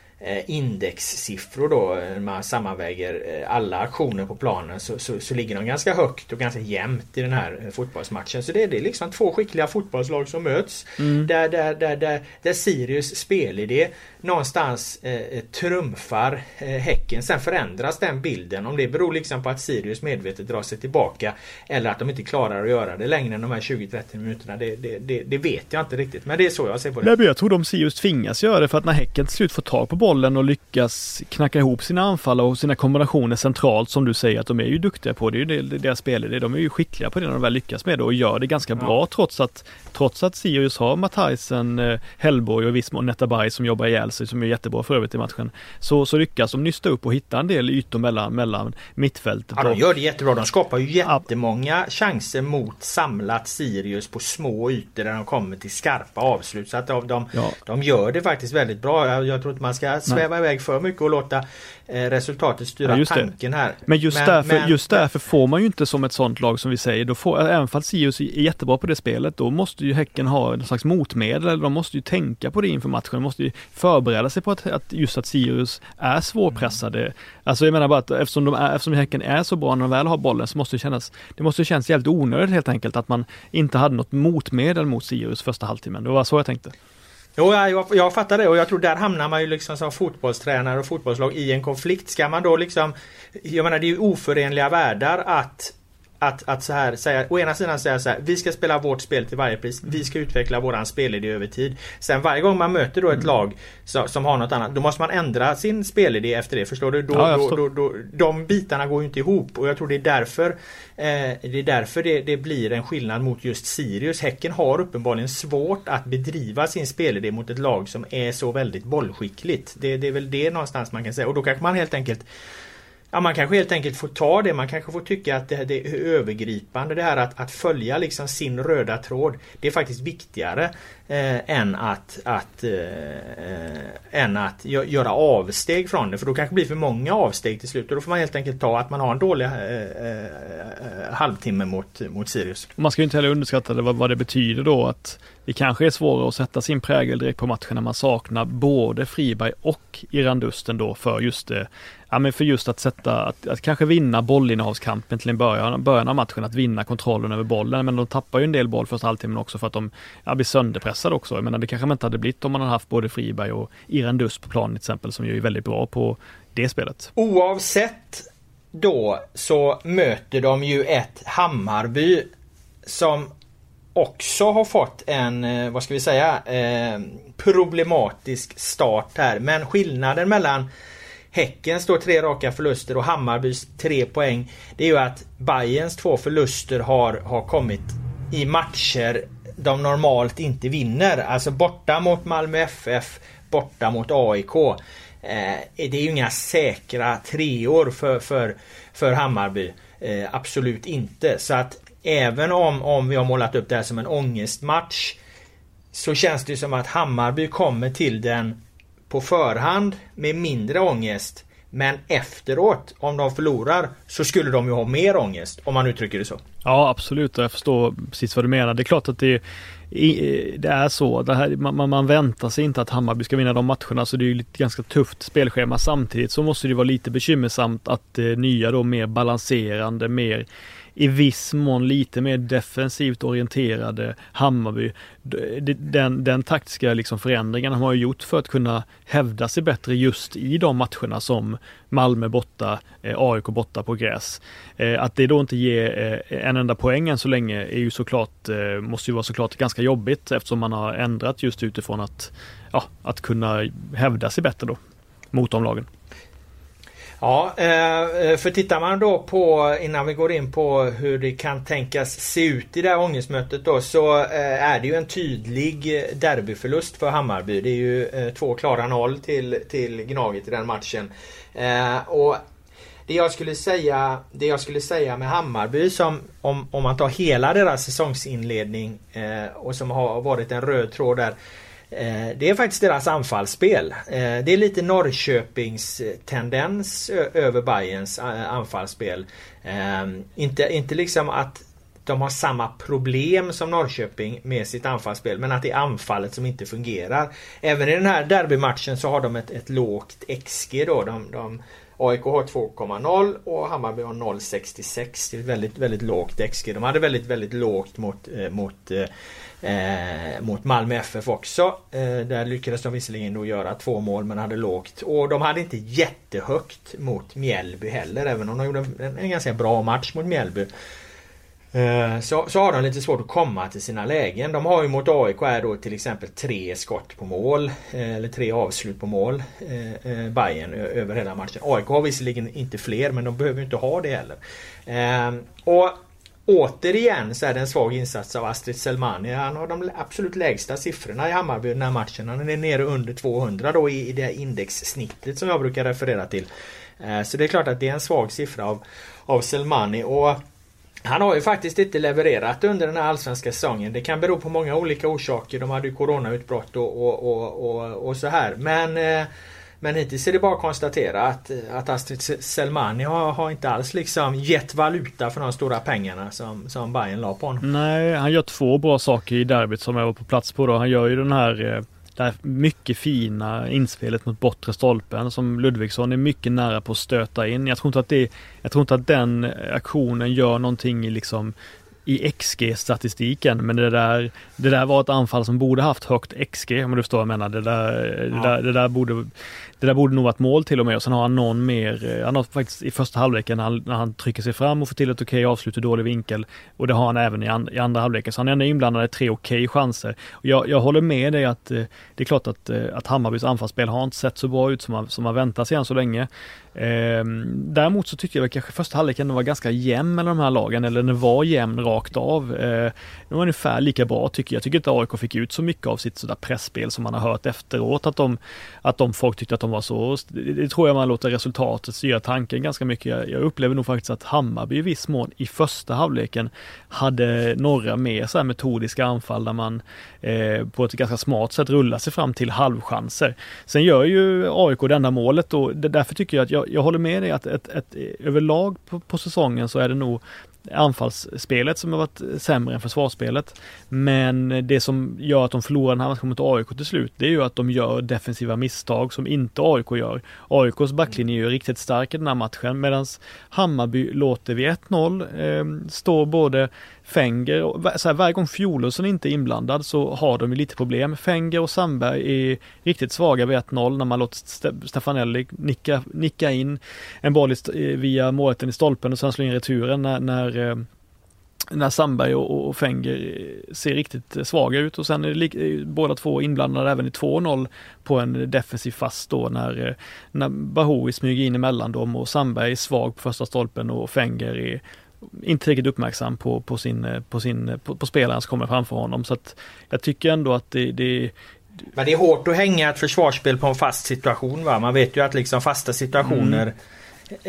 indexsiffror då när man sammanväger eh, alla aktioner på planen så, så, så, ligger de ganska högt och ganska jämnt i den här eh, fotbollsmatchen. Så det är, det är liksom två skickliga fotbollslag som möts. Mm. Där, där, där, där, där Sirius spelidé någonstans eh, trumfar eh, Häcken. Sen förändras den bilden. Om det beror liksom på att Sirius medvetet drar sig tillbaka eller att de inte klarar att göra det längre än de här 20-30 minuterna. Det, det, det, det, vet jag inte riktigt. Men det är så jag ser på det. Nej, men jag tror de Sirius tvingas göra det för att när Häcken till slut får tag på bollen och lyckas knacka ihop sina anfall och sina kombinationer centralt som du säger att de är ju duktiga på. Det är ju deras spelare. De är ju skickliga på det när de väl lyckas med det och gör det ganska ja. bra trots att trots att Sirius har Matthijsen, eh, Hellborg och i viss mån Netabay som jobbar ihjäl sig som är jättebra för övrigt i matchen. Så, så lyckas de nysta upp och hitta en del ytor mellan, mellan mittfältet. Ja, de gör det jättebra. De skapar ju jättemånga chanser mot samlat Sirius på små ytor där de kommer till skarpa avslut. Så att de, de, ja. de gör det faktiskt väldigt bra. Jag, tror inte man ska sväva Nej. iväg för mycket och låta resultatet styra ja, tanken här. Men just, men, därför, men, just därför får man ju inte som ett sånt lag som vi säger, då får, även fall Sirius är jättebra på det spelet, då måste ju Häcken ha en slags motmedel. De måste ju tänka på det inför matchen. De måste ju förbereda sig på att, att just att Sirius är svårpressade. Mm. Alltså jag menar bara att eftersom, de är, eftersom Häcken är så bra när de väl har bollen så måste det kännas, det måste kännas jävligt onödigt helt enkelt att man inte hade något motmedel mot Sirius första halvtimmen. Det var så jag tänkte. Jo, jag, jag fattar det och jag tror där hamnar man ju liksom som fotbollstränare och fotbollslag i en konflikt. Ska man då liksom... Jag menar det är ju oförenliga världar att att, att så här säga, å ena sidan säga så här, vi ska spela vårt spel till varje pris. Vi ska utveckla våran spelidé över tid. Sen varje gång man möter då ett mm. lag som, som har något annat, då måste man ändra sin spelidé efter det. Förstår du? Då, ja, då, då, då, de bitarna går ju inte ihop och jag tror det är därför eh, det är därför det, det, blir en skillnad mot just Sirius. Häcken har uppenbarligen svårt att bedriva sin spelidé mot ett lag som är så väldigt bollskickligt. Det, det är väl det någonstans man kan säga och då kanske man helt enkelt Ja, man kanske helt enkelt får ta det. Man kanske får tycka att det, det är övergripande det här att, att följa liksom sin röda tråd. Det är faktiskt viktigare eh, än att, att, eh, än att göra avsteg från det. För då kanske det blir för många avsteg till slut. Och då får man helt enkelt ta att man har en dålig eh, eh, eh halvtimme mot, mot Sirius. Man ska inte heller underskatta det, vad, vad det betyder då att det kanske är svårare att sätta sin prägel direkt på matchen när man saknar både Friberg och Irandusten då för just det Ja men för just att sätta, att, att kanske vinna bollinnehavskampen till en början, början av matchen, att vinna kontrollen över bollen. Men de tappar ju en del boll första halvtimmen också för att de ja, blir sönderpressade också. Jag menar det kanske man inte hade blivit om man hade haft både Friberg och Irandust på planen till exempel som ju är väldigt bra på det spelet. Oavsett då så möter de ju ett Hammarby som också har fått en, eh, vad ska vi säga, eh, problematisk start här. Men skillnaden mellan Häcken står tre raka förluster och Hammarbys tre poäng. Det är ju att Bayerns två förluster har, har kommit i matcher de normalt inte vinner. Alltså borta mot Malmö FF, borta mot AIK. Eh, det är ju inga säkra treor för, för, för Hammarby. Eh, absolut inte. Så att även om, om vi har målat upp det här som en ångestmatch så känns det som att Hammarby kommer till den på förhand med mindre ångest. Men efteråt, om de förlorar, så skulle de ju ha mer ångest. Om man uttrycker det så. Ja, absolut. Jag förstår precis vad du menar. Det är klart att det, det är så. Det här, man, man, väntar sig inte att Hammarby ska vinna de matcherna, så det är ju ett ganska tufft spelschema. Samtidigt så måste det vara lite bekymmersamt att eh, nya då mer balanserande, mer i viss mån lite mer defensivt orienterade Hammarby. Den, den taktiska liksom förändringen har man gjort för att kunna hävda sig bättre just i de matcherna som Malmö borta, eh, AIK borta på gräs. Eh, att det då inte ger eh, en enda poäng än så länge är ju såklart, eh, måste ju vara såklart ganska jobbigt eftersom man har ändrat just utifrån att, ja, att kunna hävda sig bättre då mot de lagen. Ja, eh, eh, för tittar man då på innan vi går in på hur det kan tänkas se ut i det här ångestmötet då så eh, är det ju en tydlig derbyförlust för Hammarby. Det är ju två klara noll till, till Gnaget i den matchen. Och det jag skulle säga Det jag skulle säga med Hammarby som om, om man tar hela deras säsongsinledning och som har varit en röd tråd där Eh, Eh, det är faktiskt deras anfallsspel. Eh, det är lite Norrköpings eh, tendens över Bayerns anfallsspel. Ehm, inte, inte liksom att de har samma problem som Norrköping med sitt anfallsspel men att det är anfallet som inte fungerar. Även i den här derbymatchen så har de ett, ett lågt XG då. De, de, AIK har 2,0 och Hammarby har 0,66. Det är väldigt, väldigt lågt XG. De hade väldigt, väldigt lågt mot, eh, mot eh, eh, mot Malmö FF också. Eh, där lyckades de visserligen då göra två mål men hade lågt. Och de hade inte jättehögt mot Mjällby heller även om de gjorde en, en ganska bra match mot Mjällby. Eh, så, så har de lite svårt att komma till sina lägen. De har ju mot AIK är då till exempel tre skott på mål. Eh, eller tre avslut på mål. Eh, Bayern över hela matchen. AIK har visserligen inte fler men de behöver inte ha det heller. Ehm, och Återigen så är det en svag insats av Astrid Selmani. Han har de absolut lägsta siffrorna i Hammarby den här matchen. Han är nere under 200 då i, det indexsnittet som jag brukar referera till. Så det är klart att det är en svag siffra av, av Selmani. Och han har ju faktiskt inte levererat under den här allsvenska säsongen. Det kan bero på många olika orsaker. De hade ju coronautbrott och, och, och, och, och så här. Men eh, men hittills är det bara att konstatera att, att Astrid Selmani har, har inte alls liksom gett valuta för de stora pengarna som, som Bayern la på honom. Nej, han gör två bra saker i derbyt som jag var på plats på då. Han gör ju den här eh, det här mycket fina inspelet mot bortre stolpen som Ludvigsson är mycket nära på att stöta in. Jag tror inte att det, jag tror inte att den aktionen gör någonting i liksom i XG-statistiken. Men det där, det där var ett anfall som borde haft högt XG om du förstår vad jag menar. Det där, ja. det där, det där borde det där borde nog varit mål till och med och sen har han någon mer, eh, han har faktiskt i första halvleken när han, när han trycker sig fram och får till ett okej avslut i dålig vinkel och det har han även i, an, i andra halvleken. Så han är ändå inblandad i tre okej chanser. Och jag, jag håller med dig att eh, det är klart att, eh, att Hammarbys anfallsspel har inte sett så bra ut som man, som man väntat sig än så länge. Eh, däremot så tyckte jag att kanske första halvleken var ganska jämn mellan de här lagen, eller den var jämn rakt av. Eh, den var ungefär lika bra tycker jag. Jag tycker inte AIK fick ut så mycket av sitt sådär pressspel som man har hört efteråt, att de, att de folk tyckte att de var så. Det tror jag man låter resultatet styra tanken ganska mycket. Jag, jag upplever nog faktiskt att Hammarby i viss mån i första halvleken hade några mer så här metodiska anfall där man eh, på ett ganska smart sätt rullar sig fram till halvchanser. Sen gör ju AIK det enda målet och därför tycker jag att jag jag, håller med dig att ett, ett, överlag på, på säsongen så är det nog anfallsspelet som har varit sämre än försvarsspelet. Men det som gör att de förlorar den här matchen mot AIK till slut, det är ju att de gör defensiva misstag som inte AIK gör. AIKs backlinje är ju riktigt stark i den här matchen medan Hammarby låter vid 1-0 eh, stå både Fenger, så här, varje gång Fjolosson inte är inblandad så har de lite problem. Fenger och Sandberg är riktigt svaga vid 1-0 när man låter Stefanelli nicka, nicka in en boll eh, via målrätten i stolpen och sen slå in returen när, när eh, när Sandberg och, och Fenger ser riktigt svaga ut och sen är det eh, båda två inblandade även i 2-0 på en defensiv fast då när, när Bahoui smyger in emellan dem och Sandberg är svag på första stolpen och Fenger är inte tillräckligt uppmärksam på, på, sin, på, sin, på, på spelaren som kommer framför honom. Så att jag tycker ändå att det, det men det är hårt att hänga ett försvarsspel på en fast situation. Va? Man vet ju att liksom fasta situationer mm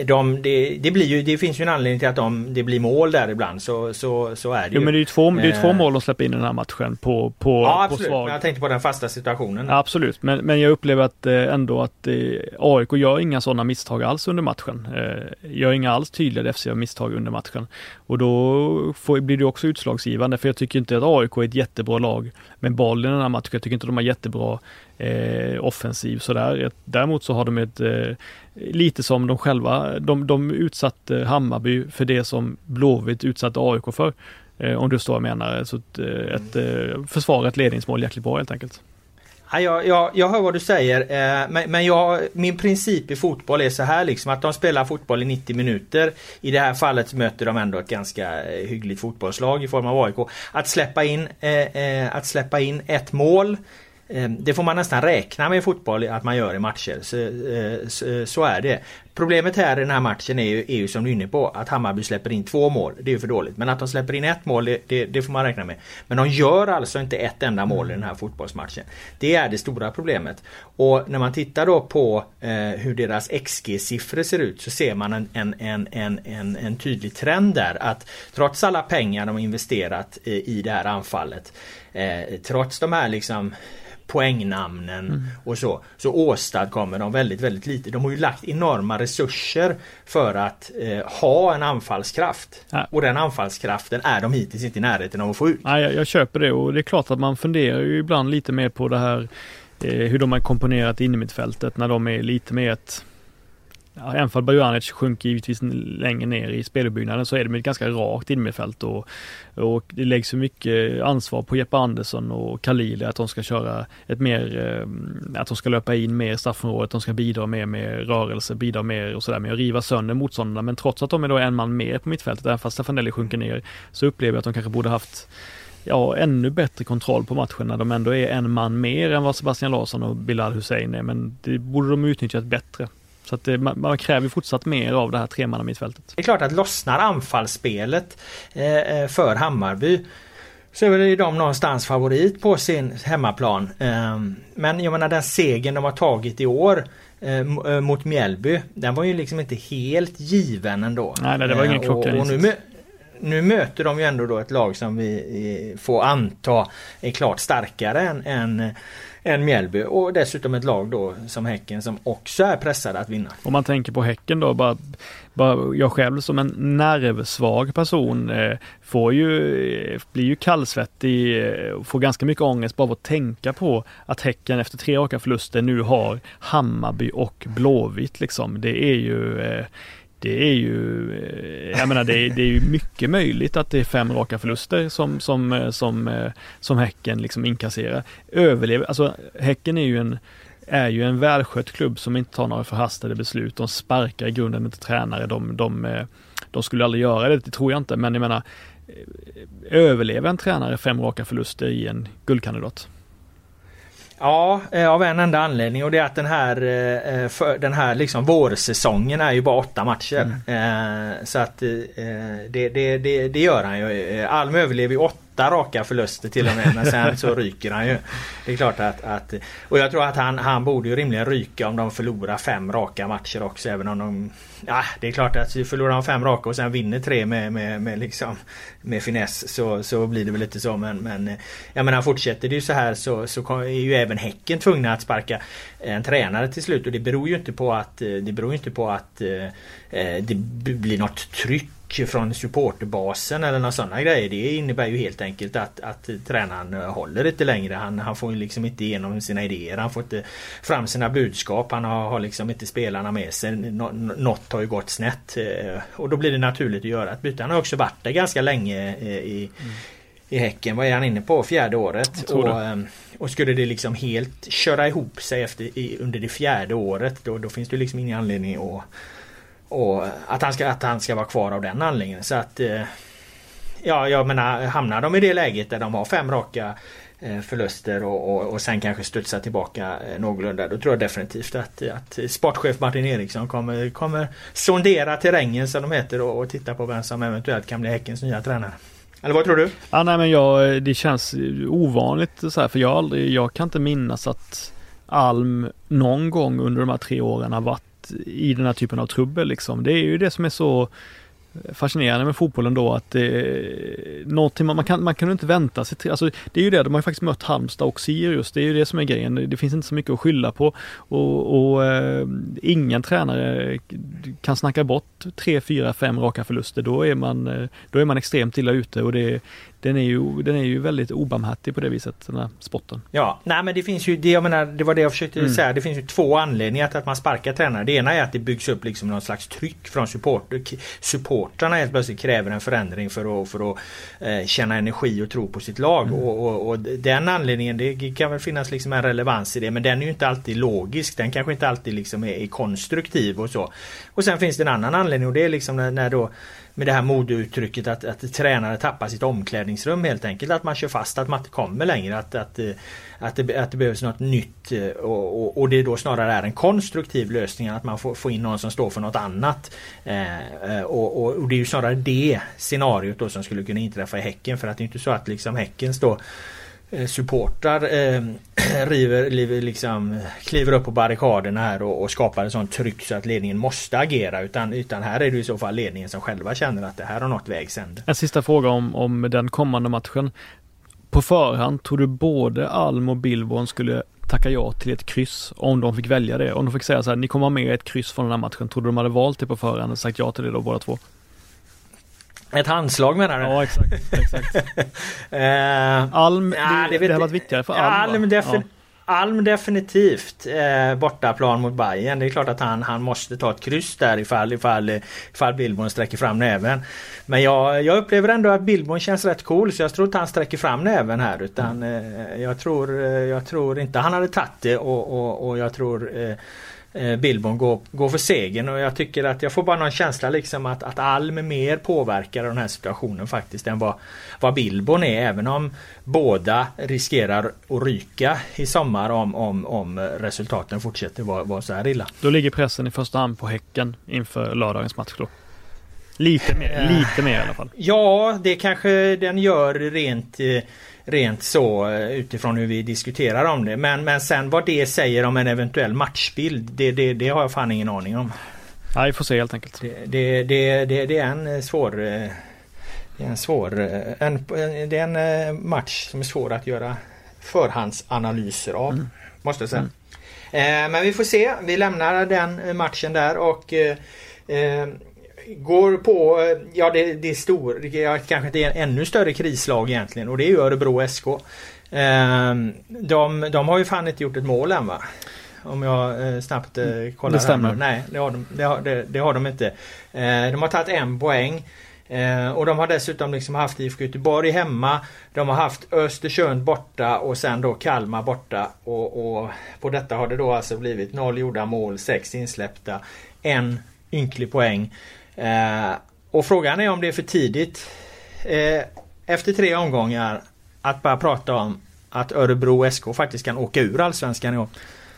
de, det, det, blir ju, det finns ju en anledning till att de, det blir mål där ibland. Så, så, så är det jo, ju. men det är ju två, det är två eh. mål de släpper in i den här matchen på, på, ja, absolut. på svag. Men jag tänkte på den fasta situationen. absolut, men, men jag upplever att eh, ändå att eh, AIK gör inga sådana misstag alls under matchen. Gör inga alls tydliga defensiva misstag under matchen. Och då får, blir det också utslagsgivande för jag tycker inte att AIK är ett jättebra lag med boll i den här matchen. Jag tycker inte de har jättebra eh, offensiv sådär. Däremot så har de ett, eh, lite som de själva, de, de utsatte Hammarby för det som Blåvitt utsatte AIK för. Eh, om du förstår vad jag menar. Så ett, eh, ett, eh, försvara ett ledningsmål jäkligt bra helt enkelt. Jag, jag, jag hör vad du säger eh, men, men jag, min princip i fotboll är så här liksom att de spelar fotboll i 90 minuter. I det här fallet möter de ändå ett ganska eh, hyggligt fotbollslag i form av AIK. Att släppa in, eh, att släppa in ett mål Ehm, det får man nästan räkna med i fotboll att man gör i matcher. Så, eh, så, eh, så, är det. Problemet här i den här matchen är ju, är ju som du är inne på att Hammarby släpper in två mål. Det är ju för dåligt. Men att de släpper in ett mål det, det, det, får man räkna med. Men de gör alltså inte ett enda mål i den här fotbollsmatchen. Det är det stora problemet. Och när man tittar då på eh, hur deras XG-siffror ser ut så ser man en, en, en, en, en, en tydlig trend där. Att trots alla pengar de har investerat i, i det här anfallet eh, Trots de här liksom poängnamnen mm. och så. Så åstadkommer de väldigt, väldigt lite. De har ju lagt enorma resurser för att eh, ha en anfallskraft. Ja. Och den anfallskraften är de hittills inte i närheten av att få ut. Ja, jag, jag köper det och det är klart att man funderar ju ibland lite mer på det här eh, hur de har komponerat in i mittfältet när de är lite mer ett Ja, även om Bajanic sjunker givetvis längre ner i speluppbyggnaden så är det med ett ganska rakt innermittfält och, och det läggs så mycket ansvar på Jeppe Andersson och Khalili att de ska köra ett mer, eh, att de ska löpa in mer i straffområdet, de ska bidra mer med rörelse, bidra mer och sådär med att riva sönder motståndarna. Men trots att de är då en man mer på mittfältet, även fast Stefanelli sjunker ner, så upplever jag att de kanske borde haft ja, ännu bättre kontroll på matchen när de ändå är en man mer än vad Sebastian Larsson och Bilal Hussein är. Men det borde de utnyttjat bättre. Så att det, man, man, kräver fortsatt mer av det här tremannamittfältet. Det är klart att lossnar anfallsspelet eh, eh för Hammarby så är väl de någonstans favorit på sin hemmaplan. Eh, men jag menar den segern de har tagit i år eh, eh mot Mjällby. Den var ju liksom inte helt given ändå. Nej, nej det var ingen klockren och, och nu, nu möter de ju ändå då ett lag som vi får anta är klart starkare än, än än Mjällby och dessutom ett lag då som Häcken som också är pressade att vinna. Om man tänker på Häcken då, bara, bara jag själv som en nervsvag person eh, får ju, eh, blir ju kallsvettig eh, och får ganska mycket ångest bara av att tänka på att Häcken efter tre raka förluster nu har Hammarby och Blåvitt liksom. Det är ju eh, det är ju, eh, jag menar det är, det är ju mycket möjligt att det är fem raka förluster som, som, eh, som, eh, som Häcken liksom inkasserar. Överlever, alltså Häcken är ju en, är ju en välskött klubb som inte tar några förhastade beslut. De sparkar i grunden inte tränare. De, de, de skulle aldrig göra det, det tror jag inte. Men jag menar, överlever en tränare fem raka förluster i en guldkandidat? Ja, eh, av en enda anledning och det är att den här, eh, för, den här liksom vårsäsongen är ju bara åtta matcher. Mm. Så att det, det, det, det gör han ju. Alm överlever ju åtta åtta raka förluster till och med men sen så ryker han ju. Det är klart att, att och jag tror att han, han borde ju rimligen ryka om de förlorar fem raka matcher också även om de Ja det är klart att förlorar de fem raka och sen vinner tre med, med, med, liksom, med finess så, så blir det väl lite så men, men Jag menar fortsätter det ju så här så, så är ju även Häcken tvungna att sparka en tränare till slut och det beror ju inte på att det beror inte på att eh, det blir något tryck från supporterbasen eller några sådana grejer. Det innebär ju helt enkelt att, att tränaren håller inte längre. Han, han får liksom inte igenom sina idéer. Han får inte fram sina budskap. Han har, har liksom inte spelarna med sig. Nå, något har ju gått snett. Eh, och då blir det naturligt att göra ett byte. Han har också varit där ganska länge eh, i, mm. i Häcken. Vad är han inne på? Fjärde året. Och, ehm, och skulle det liksom helt köra ihop sig efter, i, under det fjärde året då, då finns det liksom ingen anledning att och att han ska, att han ska vara kvar av den anledningen. Så att eh, Ja jag menar hamnar de i det läget där de har fem raka eh, förluster och, och, och sen kanske studsa tillbaka eh, någorlunda. Då tror jag definitivt att, att sportchef Martin Eriksson kommer, kommer sondera terrängen som de heter och, och titta på vem som eventuellt kan bli Häckens nya tränare. Eller vad tror du? Ja, nej men jag, det känns ovanligt så här för jag, aldrig, jag kan inte minnas att Alm någon gång under de här tre åren har varit i den här typen av trubbel liksom. Det är ju det som är så fascinerande med fotbollen då att det någonting man, man kan, man kan inte vänta sig till, alltså det är ju det, de har ju faktiskt mött Halmstad och Sirius, det är ju det som är grejen, det finns inte så mycket att skylla på. Och, och eh, ingen tränare kan snacka bort tre, fyra, fem raka förluster, då är man, eh, då är man extremt illa ute och det, den är ju, den är ju väldigt obarmhärtig på det viset, den här sporten. Ja, nej men det finns ju, det, jag menar, det var det jag försökte mm. säga, det finns ju två anledningar till att man sparkar tränare. Det ena är att det byggs upp liksom någon slags tryck från support, supportrarna helt plötsligt kräver en förändring för att, för att eh, känna energi och tro på sitt lag. Mm. Och, och, och, den anledningen, det kan väl finnas liksom en relevans i det men den är ju inte alltid logisk. Den kanske inte alltid liksom är, är konstruktiv och så. Och sen finns det en annan anledning och det är liksom när, när då med det här modeuttrycket att, att tränare tappar sitt omklädningsrum helt enkelt. Att man kör fast att man inte kommer längre. Att, att, eh, att, det, att det behövs något nytt eh, och, och, och, det då snarare är en konstruktiv lösning. än Att man får, får in någon som står för något annat. Eh, eh och, och, och, det är ju snarare det scenariot då som skulle kunna inträffa i Häcken. För att det är inte så att liksom Häckens då Eh, supportrar eh, river, river, liksom, kliver upp på barrikaderna här och, och skapar ett sånt tryck så att ledningen måste agera. Utan, utan här är det i så fall ledningen som själva känner att det här har nått vägs ände. En sista fråga om, om den kommande matchen. På förhand tror du både Alm och Billborn skulle tacka ja till ett kryss om de fick välja det? Om de fick säga så här, ni kommer med ett kryss från den här matchen. Tror du de hade valt det på förhand och sagt ja till det då båda två? Ett handslag menar du? Ja exakt. exakt. uh, Alm, ja, det, har varit viktigare för Alm Alm, defin ja. Alm definitivt eh, bortaplan mot Bayern. Det är klart att han, han måste ta ett kryss där ifall, ifall, ifall Billborn sträcker fram näven. Men jag, jag upplever ändå att Billborn känns rätt cool så jag tror inte han sträcker fram näven här utan eh, jag, tror, eh, jag tror inte han hade tagit det och, och, och jag tror eh, eh, Billborn går, går för segern och jag tycker att jag får bara någon känsla liksom att, att Alm mer påverkad av den här situationen faktiskt än vad, vad Billborn är även om båda riskerar att ryka i sommar om, om, om resultaten fortsätter vara, vara så här illa. Då ligger pressen i första hand på Häcken inför lördagens match då? Lite mer, eh, lite mer i alla fall. Ja, det kanske den gör rent eh, Rent så eh, utifrån hur vi diskuterar om det. Men, men sen vad det säger om en eventuell matchbild det, det, det har jag fan ingen aning om. Nej, vi får se helt enkelt. Det, det, det, det, är en svår Det är en svår en, Det är en match som är svår att göra förhandsanalyser av. Mm. Måste jag säga. Mm. men vi får se. Vi lämnar den matchen där och går på, ja det, det är stor, det kanske inte är en ännu större krislag egentligen och det är ju Örebro SK. Ehm, de, de har ju fan inte gjort ett mål än va? Om jag eh, snabbt eh, Mm, kollar. det stämmer. Här. Nej, det har de, det har, det, det har de inte. Eh, de har tagit en poäng. Eh, och de har dessutom liksom haft IFK Göteborg hemma. De har haft Östersund borta och sen då Kalmar borta. Och, och på detta har det då alltså blivit noll gjorda mål, sex insläppta, en ynklig poäng. Eh, och frågan är om det är för tidigt eh, efter tre omgångar att bara prata om att Örebro SK faktiskt kan åka ur Allsvenskan i år.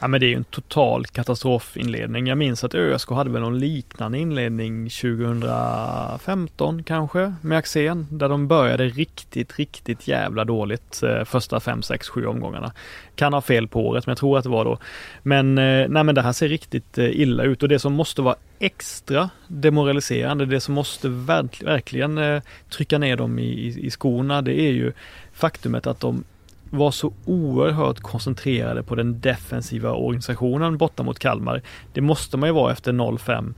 Ja men det är ju en total katastrofinledning. Jag minns att ÖSK hade väl någon liknande inledning 2015 kanske med Axén. Där de började riktigt, riktigt jävla dåligt eh, första 5, 6, 7 omgångarna. Kan ha fel på året men jag tror att det var då. Men eh, nej men det här ser riktigt eh, illa ut och det som måste vara extra demoraliserande, det som måste verk verkligen eh, trycka ner dem i, i, i skorna det är ju faktumet att de var så oerhört koncentrerade på den defensiva organisationen borta mot Kalmar. Det måste man ju vara efter 0-5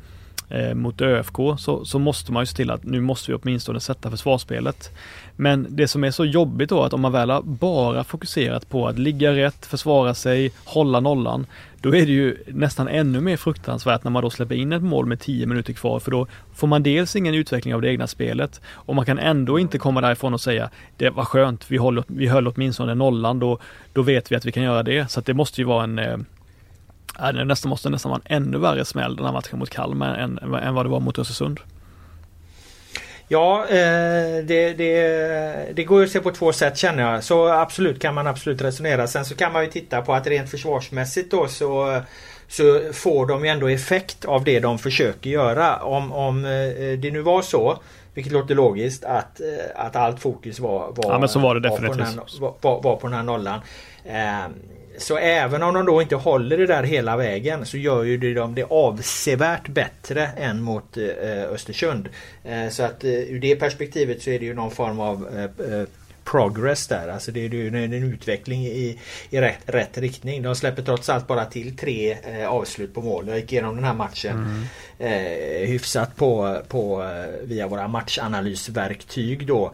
eh, mot ÖFK så, så måste man ju se till att nu måste vi åtminstone sätta försvarsspelet. Men det som är så jobbigt då att om man väl har bara fokuserat på att ligga rätt, försvara sig, hålla nollan. Då är det ju nästan ännu mer fruktansvärt när man då släpper in ett mål med 10 minuter kvar för då får man dels ingen utveckling av det egna spelet och man kan ändå inte komma därifrån och säga det var skönt, vi, höll, vi höll åtminstone nollan, då, då vet vi att vi kan göra det. Så att det måste ju vara en eh, Ja, det nästan måste nästan vara en ännu värre smäll den här matchen mot Kalmar än, än vad det var mot Östersund. Ja, eh, det, det, det går ju att se på två sätt känner jag. Så absolut kan man absolut resonera. Sen så kan man ju titta på att rent försvarsmässigt då så så får de ju ändå effekt av det de försöker göra. Om, om eh, det nu var så, vilket låter logiskt, att, eh, att allt fokus var, var, ja, men så var det var, på, den här, var, var, var på den här nollan. Så även om de då inte håller det där hela vägen så gör ju de det avsevärt bättre än mot eh, Östersund. Eh, så att eh, ur det perspektivet så är det ju någon form av progress där. Alltså det är ju en, utveckling i, i rätt, rätt riktning. De släpper trots allt bara till tre eh, avslut på mål. Jag gick igenom den här matchen eh, hyfsat på, på, via våra matchanalysverktyg då.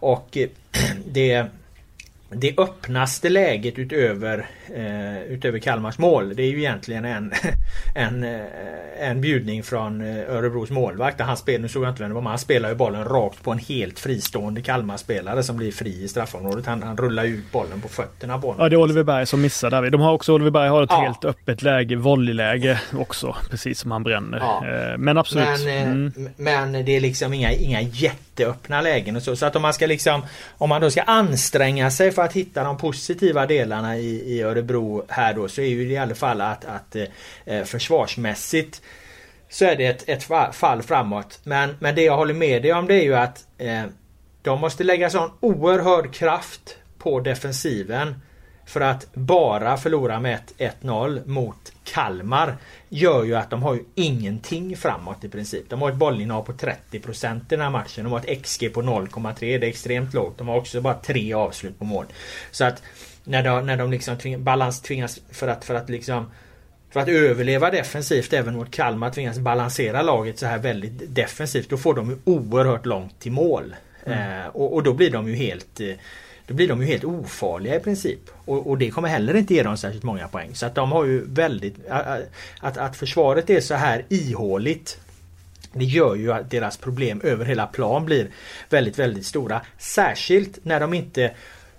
Och eh, det, det öppnaste läget utöver, eh, utöver Kalmars mål det är ju egentligen en, en, eh, en bjudning från eh, Örebros målvakt. Där han spelar, nu såg jag inte vem det var, men han spelar ju bollen rakt på en helt fristående Kalmar-spelare som blir fri i straffområdet. Han, han rullar ut bollen på fötterna på honom. Ja, det är Oliver Berg som missar där. De har också, Oliver Berg har ett Ja. helt öppet läge, volleyläge också, precis som han bränner. Ja. Eh, Men absolut. Men, Mm. men det är liksom inga, inga jätteöppna lägen och så. Så att om man ska liksom Om man då ska anstränga sig för att hitta de positiva delarna i, i Örebro här då så är ju det i alla fall att, att eh, eh, försvarsmässigt så är det ett, ett fall framåt. Men, men det jag håller med dig om det är ju att eh, de måste lägga sån oerhörd kraft på defensiven. För att bara förlora med ett 1-0 mot Kalmar gör ju att de har ju ingenting framåt i princip. De har ett bollinnehav på 30% i den här matchen. De har ett XG på 0,3. Det är extremt lågt. De har också bara tre avslut på mål. Så att när de, när de liksom tving, balans tvingas för att, för att liksom för att överleva defensivt även mot Kalmar tvingas balansera laget så här väldigt defensivt. Då får de ju oerhört långt till mål. Eh, och, och då blir de ju helt eh, då blir de ju helt ofarliga i princip. Och, och det kommer heller inte ge dem särskilt många poäng. Så att de har ju väldigt... Att, att, att försvaret är så här ihåligt det gör ju att deras problem över hela plan blir väldigt, väldigt stora. Särskilt när de inte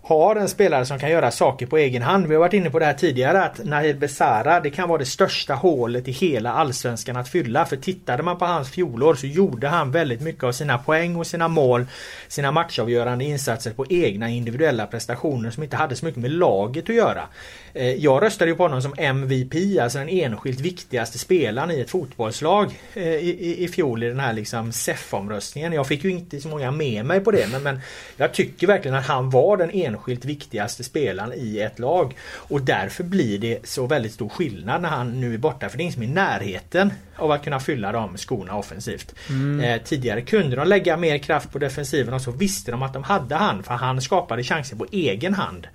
har en spelare som kan göra saker på egen hand. Vi har varit inne på det här tidigare att Nahir Besara det kan vara det största hålet i hela allsvenskan att fylla. För tittade man på hans fjolår så gjorde han väldigt mycket av sina poäng och sina mål, sina matchavgörande insatser på egna individuella prestationer som inte hade så mycket med laget att göra. Eh, jag röstade ju på honom som MVP, alltså den enskilt viktigaste spelaren i ett fotbollslag eh, i, i, i fjol i den här liksom SEF-omröstningen. Jag fick ju inte så många med mig på det men, men jag tycker verkligen att han var den enskilt viktigaste spelaren i ett lag. Och därför blir det så väldigt stor skillnad när han nu är borta. För det är ingen som är i närheten av att kunna fylla de skorna offensivt. Mm. Eh, tidigare kunde de lägga mer kraft på defensiven och så visste de att de hade han. För han skapade chanser på egen hand.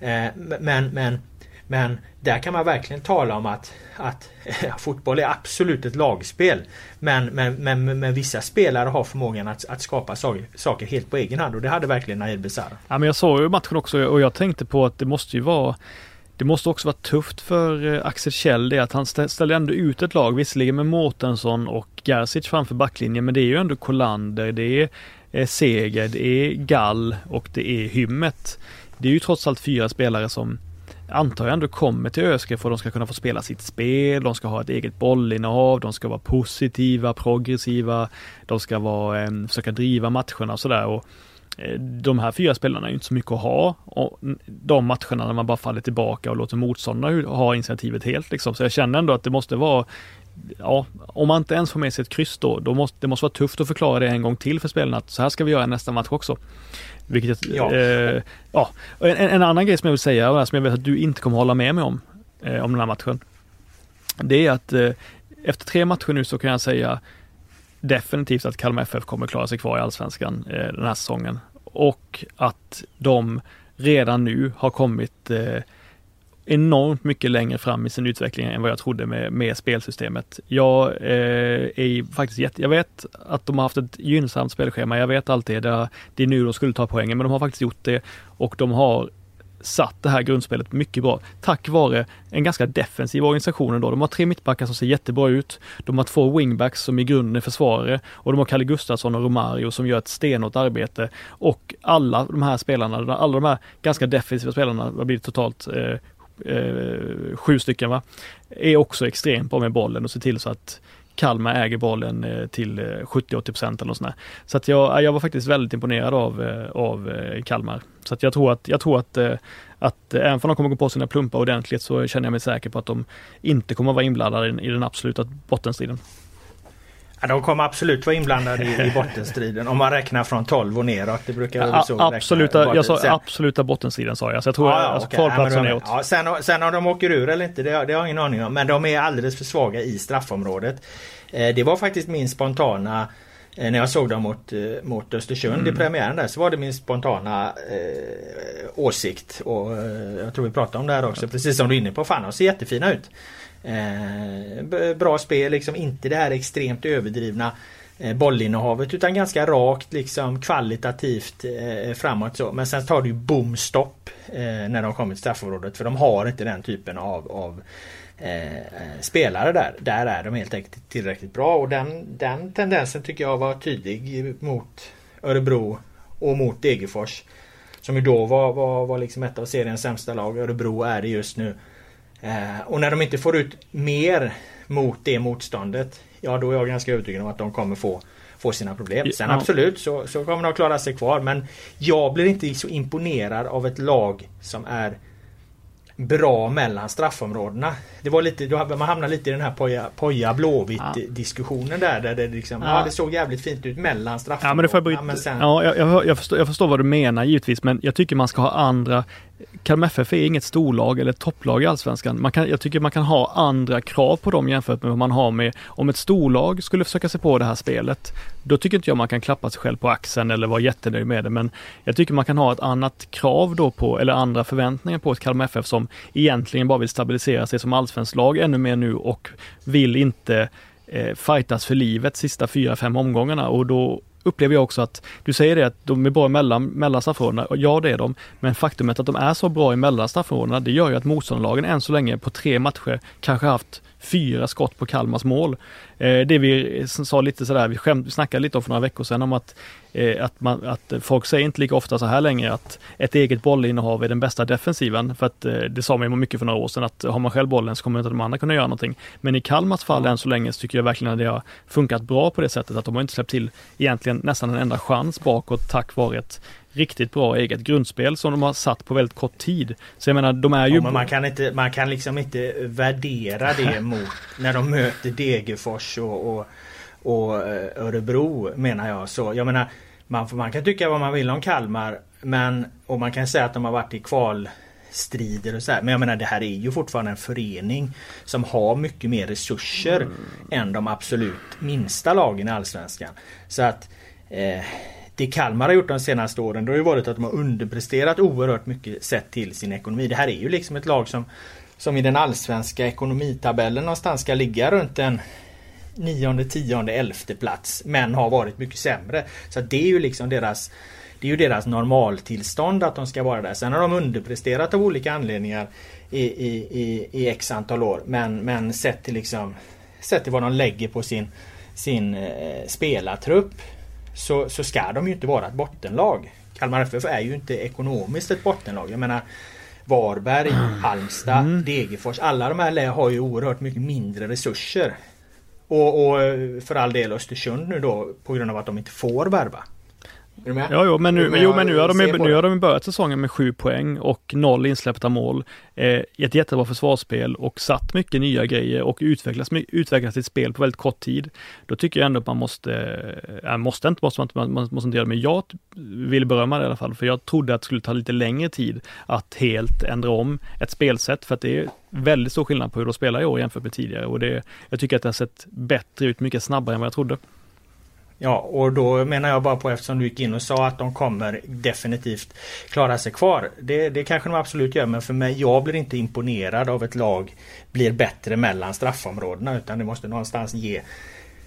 Eh, men, men men där kan man verkligen tala om att, att fotboll är absolut ett lagspel. Men, men, men, men vissa spelare har förmågan att, att skapa saker, helt på egen hand och det hade verkligen Nair Besara. Ja, men jag såg ju matchen också och jag tänkte på att det måste ju vara det måste också vara tufft för eh, Axel Kjell det att han ställer ändå ut ett lag, visserligen med Mårtensson och Gerzic framför backlinjen, men det är ju ändå Kolander, det är eh, Seger, det är Gall och det är Hymmet. Det är ju trots allt fyra spelare som antar jag ändå kommer till ÖSK för att de ska kunna få spela sitt spel, de ska ha ett eget bollinnehav, de ska vara positiva, progressiva, de ska vara, eh, försöka driva matcherna och sådär. Och, de här fyra spelarna är inte så mycket att ha. Och de matcherna när man bara faller tillbaka och låter motståndarna ha initiativet helt liksom. Så jag känner ändå att det måste vara Ja, om man inte ens får med sig ett kryss då, då måste det måste vara tufft att förklara det en gång till för spelarna att så här ska vi göra nästa match också. Vilket ja. Eh, ja. En, en, annan grej som jag vill säga, som jag vet att du inte kommer hålla med mig om, eh, om den här matchen. Det är att eh, efter tre matcher nu så kan jag säga definitivt att Kalmar FF kommer klara sig kvar i Allsvenskan eh, den här säsongen. Och att de redan nu har kommit eh, enormt mycket längre fram i sin utveckling än vad jag trodde med, med spelsystemet. Jag eh, är faktiskt jätte, jag vet att de har haft ett gynnsamt spelschema. Jag vet alltid det, det är nu de skulle ta poängen, men de har faktiskt gjort det och de har satt det här grundspelet mycket bra tack vare en ganska defensiv organisation då. De har tre mittbackar som ser jättebra ut. De har två wingbacks som i grunden är försvarare och de har Kalle Gustafsson och Romario som gör ett stenhårt arbete. Och alla de här spelarna, alla de här ganska defensiva spelarna, vad blir totalt, eh, eh, sju stycken va, är också extremt bra med bollen och ser till så att Kalmar äger bollen eh, till eh, 70-80% eller något sånt där. Så att jag, eh, jag var faktiskt väldigt imponerad av, av Kalmar. Så att jag tror att, jag tror att, att även om de kommer gå på sina plumpar ordentligt så känner jag mig säker på att de inte kommer vara inblandade i den absoluta bottenstriden. Ja, de kommer absolut vara inblandade i, i bottenstriden om man räknar från 12 och neråt. Det brukar ja, så absoluta, Jag sa absoluta bottenstriden sa jag. Så jag tror ja, ja, alltså, okay. ja, neråt. Ja, sen, sen om de åker ur eller inte det, det har jag ingen aning om. Men de är alldeles för svaga i straffområdet. Eh, det var faktiskt min spontana eh, när jag såg dem mot, eh, mot Östersund mm. i premiären där så var det min spontana eh, åsikt. Och eh, jag tror vi pratade om det här också. Precis som du är inne på. Fan de ser jättefina ut. Eh, bra spel, liksom inte det här extremt överdrivna eh, bollinnehavet utan ganska rakt liksom kvalitativt eh, framåt så. Men sen tar det ju boom stopp eh, när de kommer till straffområdet för de har inte den typen av, av eh, eh, spelare där. Där är de helt enkelt tillräckligt bra och den, den tendensen tycker jag var tydlig mot Örebro och mot Degerfors. Som ju då var, var, var liksom ett av seriens sämsta lag. Örebro är det just nu. Eh, och när de inte får ut mer mot det motståndet Ja då är jag ganska övertygad om att de kommer få Få sina problem. Sen absolut så, så kommer de klara sig kvar men Jag blir inte så imponerad av ett lag som är bra mellan straffområdena. Det var lite, man hamnar lite i den här poja, poja blåvitt ja. diskussionen där. där det, liksom, ja. ja. det såg jävligt fint ut mellan straffområdena. Ja, men det får jag, men sen... ja, jag, jag, förstår, jag förstår vad du menar givetvis men jag tycker man ska ha andra Kalmar FF är inget storlag eller topplag i Allsvenskan. Man kan, jag tycker man kan ha andra krav på dem jämfört med vad man har med om ett storlag skulle försöka sig på det här spelet. Då tycker inte jag man kan klappa sig själv på axeln eller vara jättenöjd med det men jag tycker man kan ha ett annat krav då på eller andra förväntningar på ett Kalmar FF som egentligen bara vill stabilisera sig som allsvenskt lag ännu mer nu och vill inte eh, fightas för livet sista fyra, fem omgångarna och då upplever jag också att du säger det att de är bra mellan, mellan straffområdena. Ja, det är de. Men faktumet att de är så bra i mellan straffområdena, det gör ju att motståndarlagen än så länge på tre matcher kanske haft fyra skott på Kalmars mål. Eh, det vi sa lite sådär, vi, skämt, vi snackade lite om för några veckor sedan om att, att, man, att folk säger inte lika ofta så här längre att ett eget bollinnehav är den bästa defensiven. För att eh, det sa man mycket för några år sedan att har man själv bollen så kommer inte de andra kunna göra någonting. Men i Kalmars fall ja. än så länge så tycker jag verkligen att det har funkat bra på det sättet att de har inte släppt till egentligen nästan en enda chans bakåt tack vare ett riktigt bra eget grundspel som de har satt på väldigt kort tid. Så jag menar, de är ju... Ja, men man kan inte, man kan liksom inte värdera det mot när de möter Degerfors och, och, och eh, Örebro menar jag. Så jag menar, man, man kan tycka vad man vill om Kalmar men, och man kan säga att de har varit i kvalstrider och så här. Men jag menar det här är ju fortfarande en förening som har mycket mer resurser mm. än de absolut minsta lagen i Allsvenskan. Så att eh, det Kalmar har gjort de senaste åren det har ju varit att de har underpresterat oerhört mycket sett till sin ekonomi. Det här är ju liksom ett lag som som i den allsvenska ekonomitabellen någonstans ska ligga runt en nionde, tionde, elfte plats. Men har varit mycket sämre. Så det är ju liksom deras det är ju deras normaltillstånd att de ska vara där. Sen har de underpresterat av olika anledningar i, i, i, i x antal år. Men, men sett till liksom Sett till vad de lägger på sin, sin eh, spelartrupp så, så ska de ju inte vara ett bottenlag. Kalmar FF är ju inte ekonomiskt ett bottenlag. Jag menar Varberg, Halmstad, mm. Degerfors. Alla de här har ju oerhört mycket mindre resurser. Och, och, eh, för all del Östersund nu då på grund av att de inte får värva. Är du med? Ja, jo, men nu, men, jo, men nu har de, nu har de börjat säsongen med sju poäng och noll insläppta mål. Eh, ett jättebra försvarsspel och satt mycket nya grejer och utvecklas, utvecklat sitt spel på väldigt kort tid. Då tycker jag ändå att man måste, äh, måste inte, måste man, man, man måste inte göra det, men jag vill berömma det i alla fall, för jag trodde att det skulle ta lite längre tid att helt ändra om ett spelsätt, för att det är väldigt stor skillnad på hur de spelar i år jämfört med tidigare och det, jag tycker att det har sett bättre ut mycket snabbare än vad jag trodde. Ja och då menar jag bara på eftersom du gick in och sa att de kommer definitivt klara sig kvar. Det, det kanske de absolut gör men för mig, jag blir inte imponerad av ett lag blir bättre mellan straffområdena utan det måste någonstans ge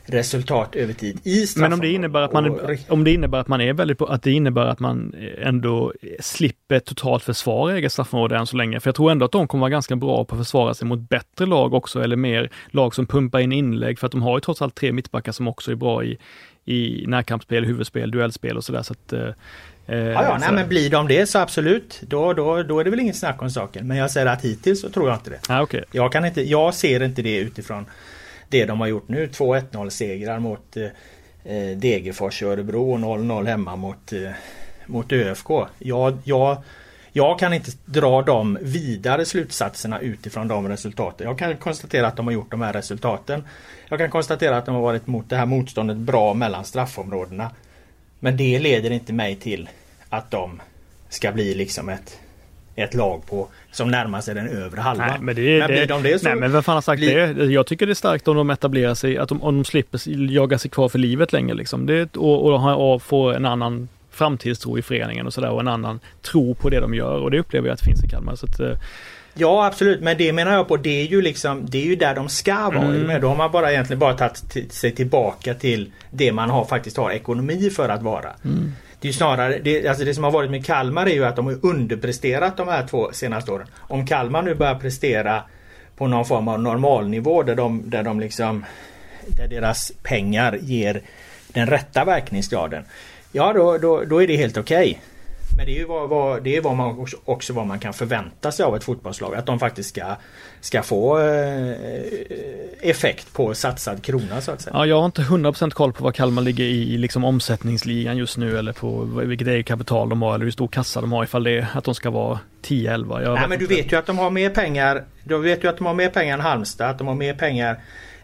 resultat över tid i Men om det innebär att man, är, om det innebär att man är väldigt på, att det innebär att man ändå slipper totalt försvara eget straffområde än så länge. För jag tror ändå att de kommer vara ganska bra på att försvara sig mot bättre lag också, eller mer lag som pumpar in inlägg. För att de har ju trots allt tre mittbackar som också är bra i, i närkampsspel, huvudspel, duellspel och sådär. Så att, eh, ja, ja nej, men blir de det så absolut. Då, då, då är det väl inget snack om saken. Men jag säger att hittills så tror jag inte det. Ah, okay. jag, kan inte, jag ser inte det utifrån det de har gjort nu. 2-1-0 segrar mot eh, eh, Degerfors och Örebro och 0-0 hemma mot, eh, mot ÖFK. Jag, jag, jag kan inte dra de vidare slutsatserna utifrån de resultaten. Jag kan konstatera att de har gjort de här resultaten. Jag kan konstatera att de har varit mot det här motståndet bra mellan straffområdena. Men det leder inte mig till att de ska bli liksom ett ett lag på som närmar sig den övre halvan. Nej, men, det, men blir de det så... Nej, men vem fan har sagt blir... det? Jag tycker det är starkt om de etablerar sig, att de, om de slipper jaga sig kvar för livet länge liksom. Det, och, och, och få en annan framtidstro i föreningen och sådär och en annan tro på det de gör och det upplever jag att det finns i Kalmar. Så att, eh, Ja absolut men det menar jag på det är ju liksom Det är ju där de ska vara. Mm. Då har man bara egentligen bara tagit sig tillbaka till det man har faktiskt har ekonomi för att vara. Mm. Det är snarare det, alltså det som har varit med Kalmar är ju att de har underpresterat de här två senaste åren. Om Kalmar nu börjar prestera på någon form av normalnivå där de, där de liksom Där deras pengar ger den rätta verkningsgraden. Ja då, då, då är det helt okej. Okay. Men det är ju vad, vad, det är vad man också, också vad man kan förvänta sig av ett fotbollslag. Att de faktiskt ska, ska få eh, effekt på satsad krona så att säga. Ja, jag har inte 100% koll på vad Kalmar ligger i liksom omsättningsligan just nu eller på vilket eget kapital de har eller hur stor kassa de har ifall det är att de ska vara 10-11. Nej men du vet ju att de har mer pengar. Du vet ju att de har mer pengar än Halmstad, att de har mer pengar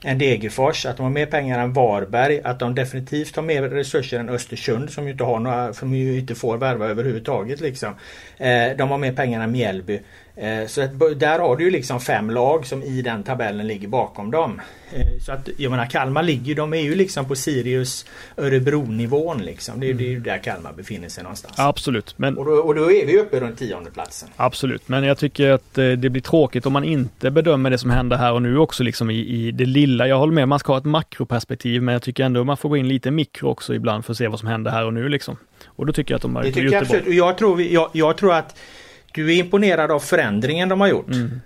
än Degerfors, att de har mer pengar än Varberg, att de definitivt har mer resurser än Östersund som ju inte har några, som ju inte får värva överhuvudtaget liksom. Eh, de har mer pengar än Mjällby. Eh, så att, där har du ju liksom fem lag som i den tabellen ligger bakom dem. Eh, så att jag menar Kalmar ligger, de är ju liksom på Sirius Örebro nivån liksom. Det är, mm. det är ju där Kalmar befinner sig någonstans. Absolut. Men... Och, då, och då är vi uppe runt tionde platsen. Absolut, men jag tycker att eh, det blir tråkigt om man inte bedömer det som händer här och nu också liksom i, i det lilla. Jag håller med, man ska ha ett makroperspektiv men jag tycker ändå man får gå in lite mikro också ibland för att se vad som händer här och nu liksom. Och då tycker jag att de har det tycker jag, absolut. jag tror, jag, jag tror att du är imponerad av förändringen de har gjort. Mm.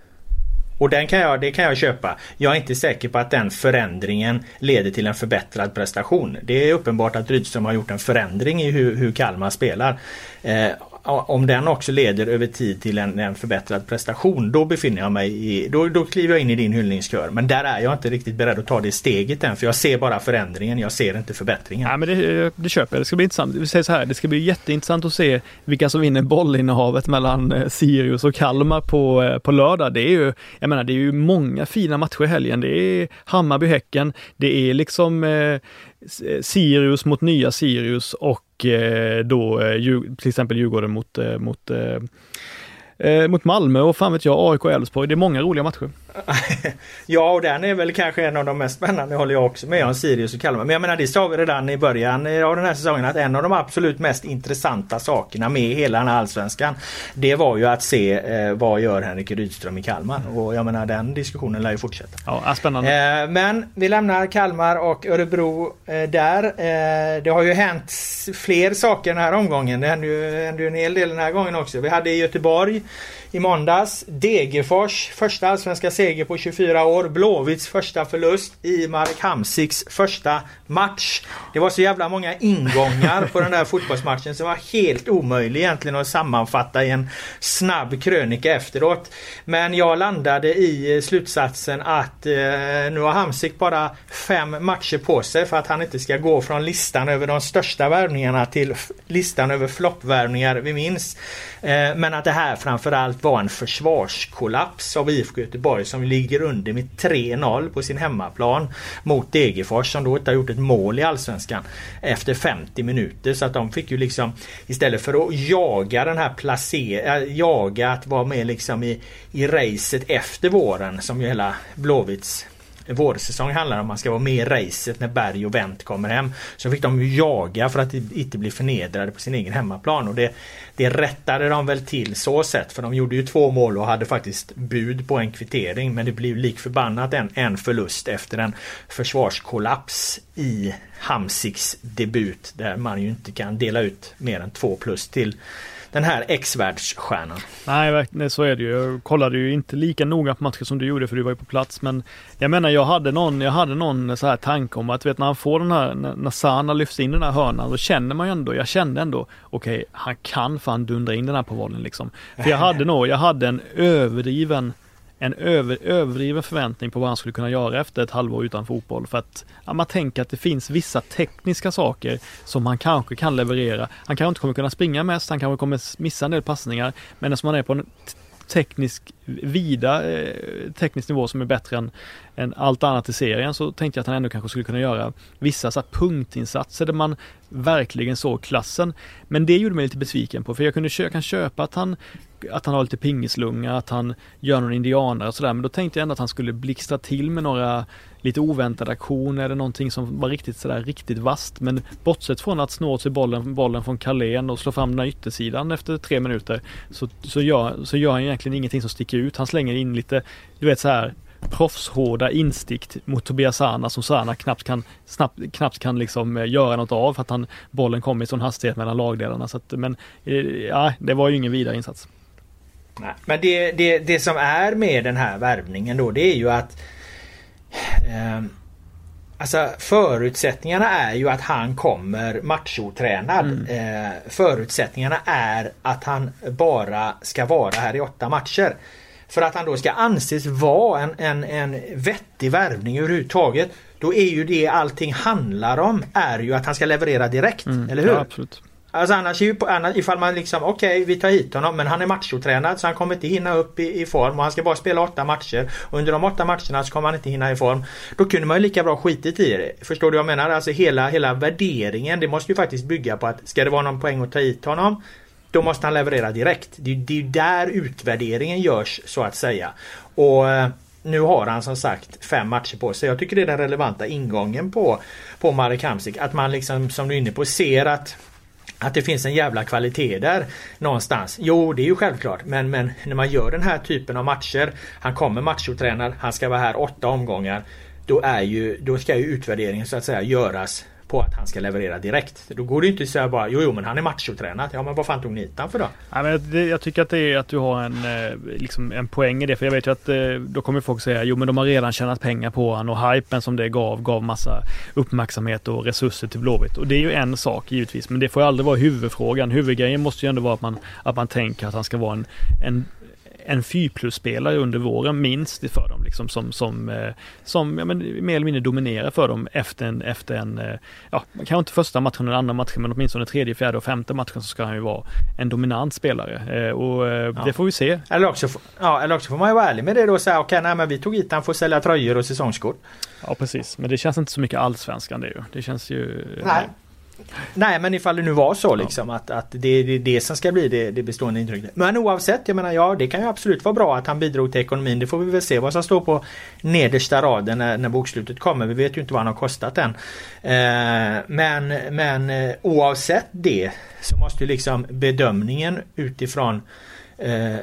Och den kan jag, det kan jag köpa. Jag är inte säker på att den förändringen leder till en förbättrad prestation. Det är uppenbart att Rydström har gjort en förändring i hur, hur Kalmar spelar. Eh, om den också leder över tid till en, en, förbättrad prestation då befinner jag mig i, då, då kliver jag in i din hyllningskör. Men där är jag inte riktigt beredd att ta det steget än för jag ser bara förändringen, jag ser inte förbättringen. Ja, men det, eh, det köper jag, det ska bli intressant. Vi säger så här, det ska bli jätteintressant att se vilka som vinner bollinnehavet mellan eh, Sirius och Kalmar på, eh, på lördag. Det är ju, jag menar det är ju många fina matcher i helgen. Det är Hammarby-Häcken, det är liksom eh, Sirius mot nya Sirius och och eh, då eh, till exempel Djurgården mot, eh, mot mot Malmö och fan vet jag, AIK och Elfsborg. Det är många roliga matcher. ja, och den är väl kanske en av de mest spännande, håller jag också med om, Sirius och Kalmar. Men jag menar, det sa vi redan i början av den här säsongen att en av de absolut mest intressanta sakerna med hela den här allsvenskan det var ju att se eh, vad gör Henrik Rydström i Kalmar? Och jag menar, den diskussionen lär ju fortsätta. Ja, spännande. Eh, men vi lämnar Kalmar och Örebro eh, där. Eh, det har ju hänt fler saker den här omgången. Det hände ju, hände ju en hel del den här gången också. Vi hade i Göteborg i måndags. Degerfors första allsvenska seger på 24 år. Blåvitts första förlust. i Marek Hamsiks första match. Det var så jävla många ingångar på den där fotbollsmatchen så det var helt omöjligt egentligen att sammanfatta i en snabb krönika efteråt. Men jag landade i eh, slutsatsen att eh, nu har Hamsik bara fem matcher på sig för att han inte ska gå från listan över de största värvningarna till listan över floppvärvningar vi minns. Eh, men att det här framförallt var en försvarskollaps av IFK Göteborg som ligger under med 3-0 på sin hemmaplan mot Degerfors som då inte har gjort ett mål i Allsvenskan efter 50 minuter. Så att de fick ju liksom istället för att jaga den här placeringen, äh, jaga att vara med liksom i, i racet efter våren som ju hela Blåvitts vårsäsong handlar om. Man ska vara med i racet när Berg och Wendt kommer hem. Så fick de jaga för att inte bli förnedrade på sin egen hemmaplan. Och det, det rättade de väl till så sett för de gjorde ju två mål och hade faktiskt bud på en kvittering. Men det blev lik förbannat en, en förlust efter en försvarskollaps i Hamsiks debut där man ju inte kan dela ut mer än två plus till den här X-världsstjärnan. Nej, så är det ju. Jag kollade ju inte lika noga på matchen som du gjorde för du var ju på plats. Men jag menar, jag hade någon, jag hade någon så här tanke om att vet när han får den här, när Sana lyfts in den här hörnan, då känner man ju ändå, jag kände ändå, okej, okay, han kan fan dundra in den här på bollen liksom. För jag hade nog, jag hade en överdriven en över, överdriven förväntning på vad han skulle kunna göra efter ett halvår utan fotboll. För att ja, man tänker att det finns vissa tekniska saker som han kanske kan leverera. Han kanske inte kommer kunna springa mest, han kanske kommer missa en del passningar. Men eftersom han är på en teknisk, vida eh, teknisk nivå som är bättre än, än allt annat i serien så tänkte jag att han ändå kanske skulle kunna göra vissa så punktinsatser där man verkligen såg klassen. Men det gjorde mig lite besviken på för jag kunde jag kan köpa att han att han har lite pingislunga, att han gör någon indianare och sådär men då tänkte jag ändå att han skulle blixtra till med några lite oväntade aktioner eller någonting som var riktigt sådär riktigt vast. Men bortsett från att snå till bollen, bollen från Carlén och slå fram den här yttersidan efter tre minuter så, så, gör, så gör han egentligen ingenting som sticker ut. Han slänger in lite, du vet så här proffshårda instick mot Tobias Sana som Sana knappt kan, snabbt, knappt kan liksom eh, göra något av för att han, bollen kom i sån hastighet mellan lagdelarna. Så att, men eh, ja, det var ju ingen vidare insats. Nej, men det, det, det som är med den här värvningen då det är ju att eh, Alltså förutsättningarna är ju att han kommer machotränad. Mm. Eh, förutsättningarna är att han bara ska vara här i åtta matcher. För att han då ska anses vara en, en, en vettig värvning överhuvudtaget. Då är ju det allting handlar om är ju att han ska leverera direkt. Mm. Eller hur? Ja, absolut. Alltså annars, annars ifall man liksom okej okay, vi tar hit honom men han är machotränad så han kommer inte hinna upp i, i, form och han ska bara spela åtta matcher. Och under de åtta matcherna så kommer han inte hinna i form. Då kunde man ju lika bra skitit i det. Förstår du vad jag menar? Alltså hela, hela värderingen det måste ju faktiskt bygga på att ska det vara någon poäng att ta hit honom då måste han leverera direkt. Det, det är ju där utvärderingen görs så att säga. Och eh, nu har han som sagt fem matcher på sig. Jag tycker det är den relevanta ingången på, på Marek Hamsik. Att man liksom som du är inne på ser att att det finns en jävla kvalitet där någonstans. Jo, det är ju självklart. Men, men när man gör den här typen av matcher. Han kommer machotränad. Han ska vara här åtta omgångar. Då, är ju, då ska ju utvärderingen så att säga göras på att han ska leverera direkt. Då går det inte att säga bara jo, jo men han är machotränad. Ja men vad fan tog ni hit för då? Ja, men det, jag tycker att det är att du har en, eh, liksom en poäng i det. För jag vet ju att eh, då kommer folk säga jo men de har redan tjänat pengar på honom och hypen som det gav gav massa uppmärksamhet och resurser till Blåvitt. Och det är ju en sak givetvis. Men det får ju aldrig vara huvudfrågan. Huvudgrejen måste ju ändå vara att man, att man tänker att han ska vara en, en en 4 plus-spelare under våren minst för dem liksom som, som, eh, som ja, men, mer eller mindre dominerar för dem efter en, efter en eh, ja, kanske inte första matchen eller andra matchen men åtminstone tredje, fjärde och femte matchen så ska han ju vara en dominant spelare och ja. det får vi se. Eller också, ja, eller också får man ju vara ärlig med det då och säga okej, okay, nej men vi tog hit han får sälja tröjor och säsongskor. Ja precis, men det känns inte så mycket allsvenskan det ju. Det känns ju... Nej. Nej men ifall det nu var så liksom ja. att, att det är det som ska bli det, det bestående intrycket. Men oavsett, jag menar ja det kan ju absolut vara bra att han bidrog till ekonomin. Det får vi väl se vad som står på nedersta raden när, när bokslutet kommer. Vi vet ju inte vad han har kostat än. Eh, men, men eh, oavsett det så måste ju liksom bedömningen utifrån eh, eh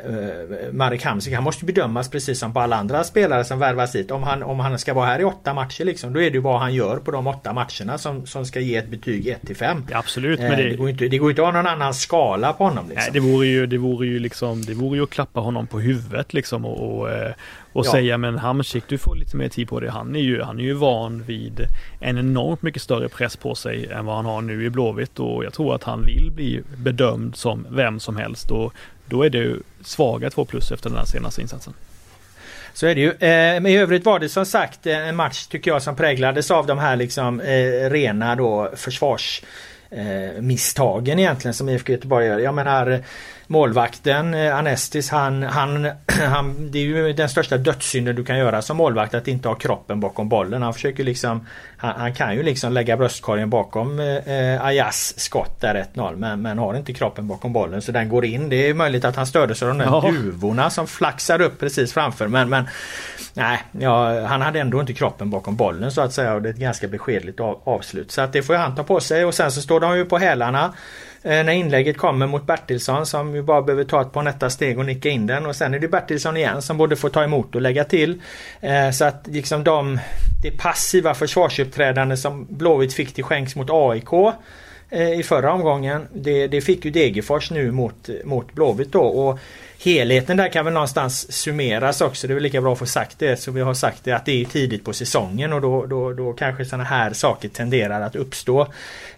Marek Hamsik. Han måste bedömas precis som på alla andra spelare som värvas hit. Om han, om han ska vara här i åtta matcher liksom, då är det ju vad han gör på de åtta matcherna som, som ska ge ett betyg 1 till 5. Ja, absolut. Eh, men det... det, går inte, det går inte att ha någon annan skala på honom. Liksom. Nej, det vore ju, det vore ju liksom, det vore ju att klappa honom på huvudet liksom och, och eh, och ja. säga men Hamsik du får lite mer tid på det. Han är ju, han är ju van vid en enormt mycket större press på sig än vad han har nu i Blåvitt och jag tror att han vill bli bedömd som vem som helst och då är det ju svaga 2 plus efter den här senaste insatsen. Så är det ju. Eh, men i övrigt var det som sagt eh, en match tycker jag som präglades av de här liksom eh, rena då försvarsmisstagen eh, egentligen som IFK Göteborg gör. Jag menar målvakten eh, Anestis han, han, han, det är ju den största dödssynden du kan göra som målvakt att inte ha kroppen bakom bollen. Han försöker liksom Han, han kan ju liksom lägga bröstkorgen bakom eh, Ayas skott där 1-0 men, men har inte kroppen bakom bollen så den går in. Det är möjligt att han störde sig av de där ja. duvorna som flaxar upp precis framför men, men Nej, ja, han hade ändå inte kroppen bakom bollen så att säga och det är ett ganska beskedligt av, avslut. Så att det får han ta på sig och sen så står de ju på hälarna Eh, Eh, när inlägget kommer mot Bertilsson som ju bara behöver ta ett par nätta steg och nicka in den och sen är det Bertilsson igen som både får ta emot och lägga till. Eh, så att liksom de det passiva försvarsuppträdande som Blåvitt fick till skänks mot AIK eh, i förra omgången. Det, det fick ju Degerfors nu mot, mot Blåvitt då. Och helheten där kan väl någonstans summeras också. Det är väl lika bra att få sagt det så vi har sagt det att det är tidigt på säsongen och då, då, då kanske sådana här saker tenderar att uppstå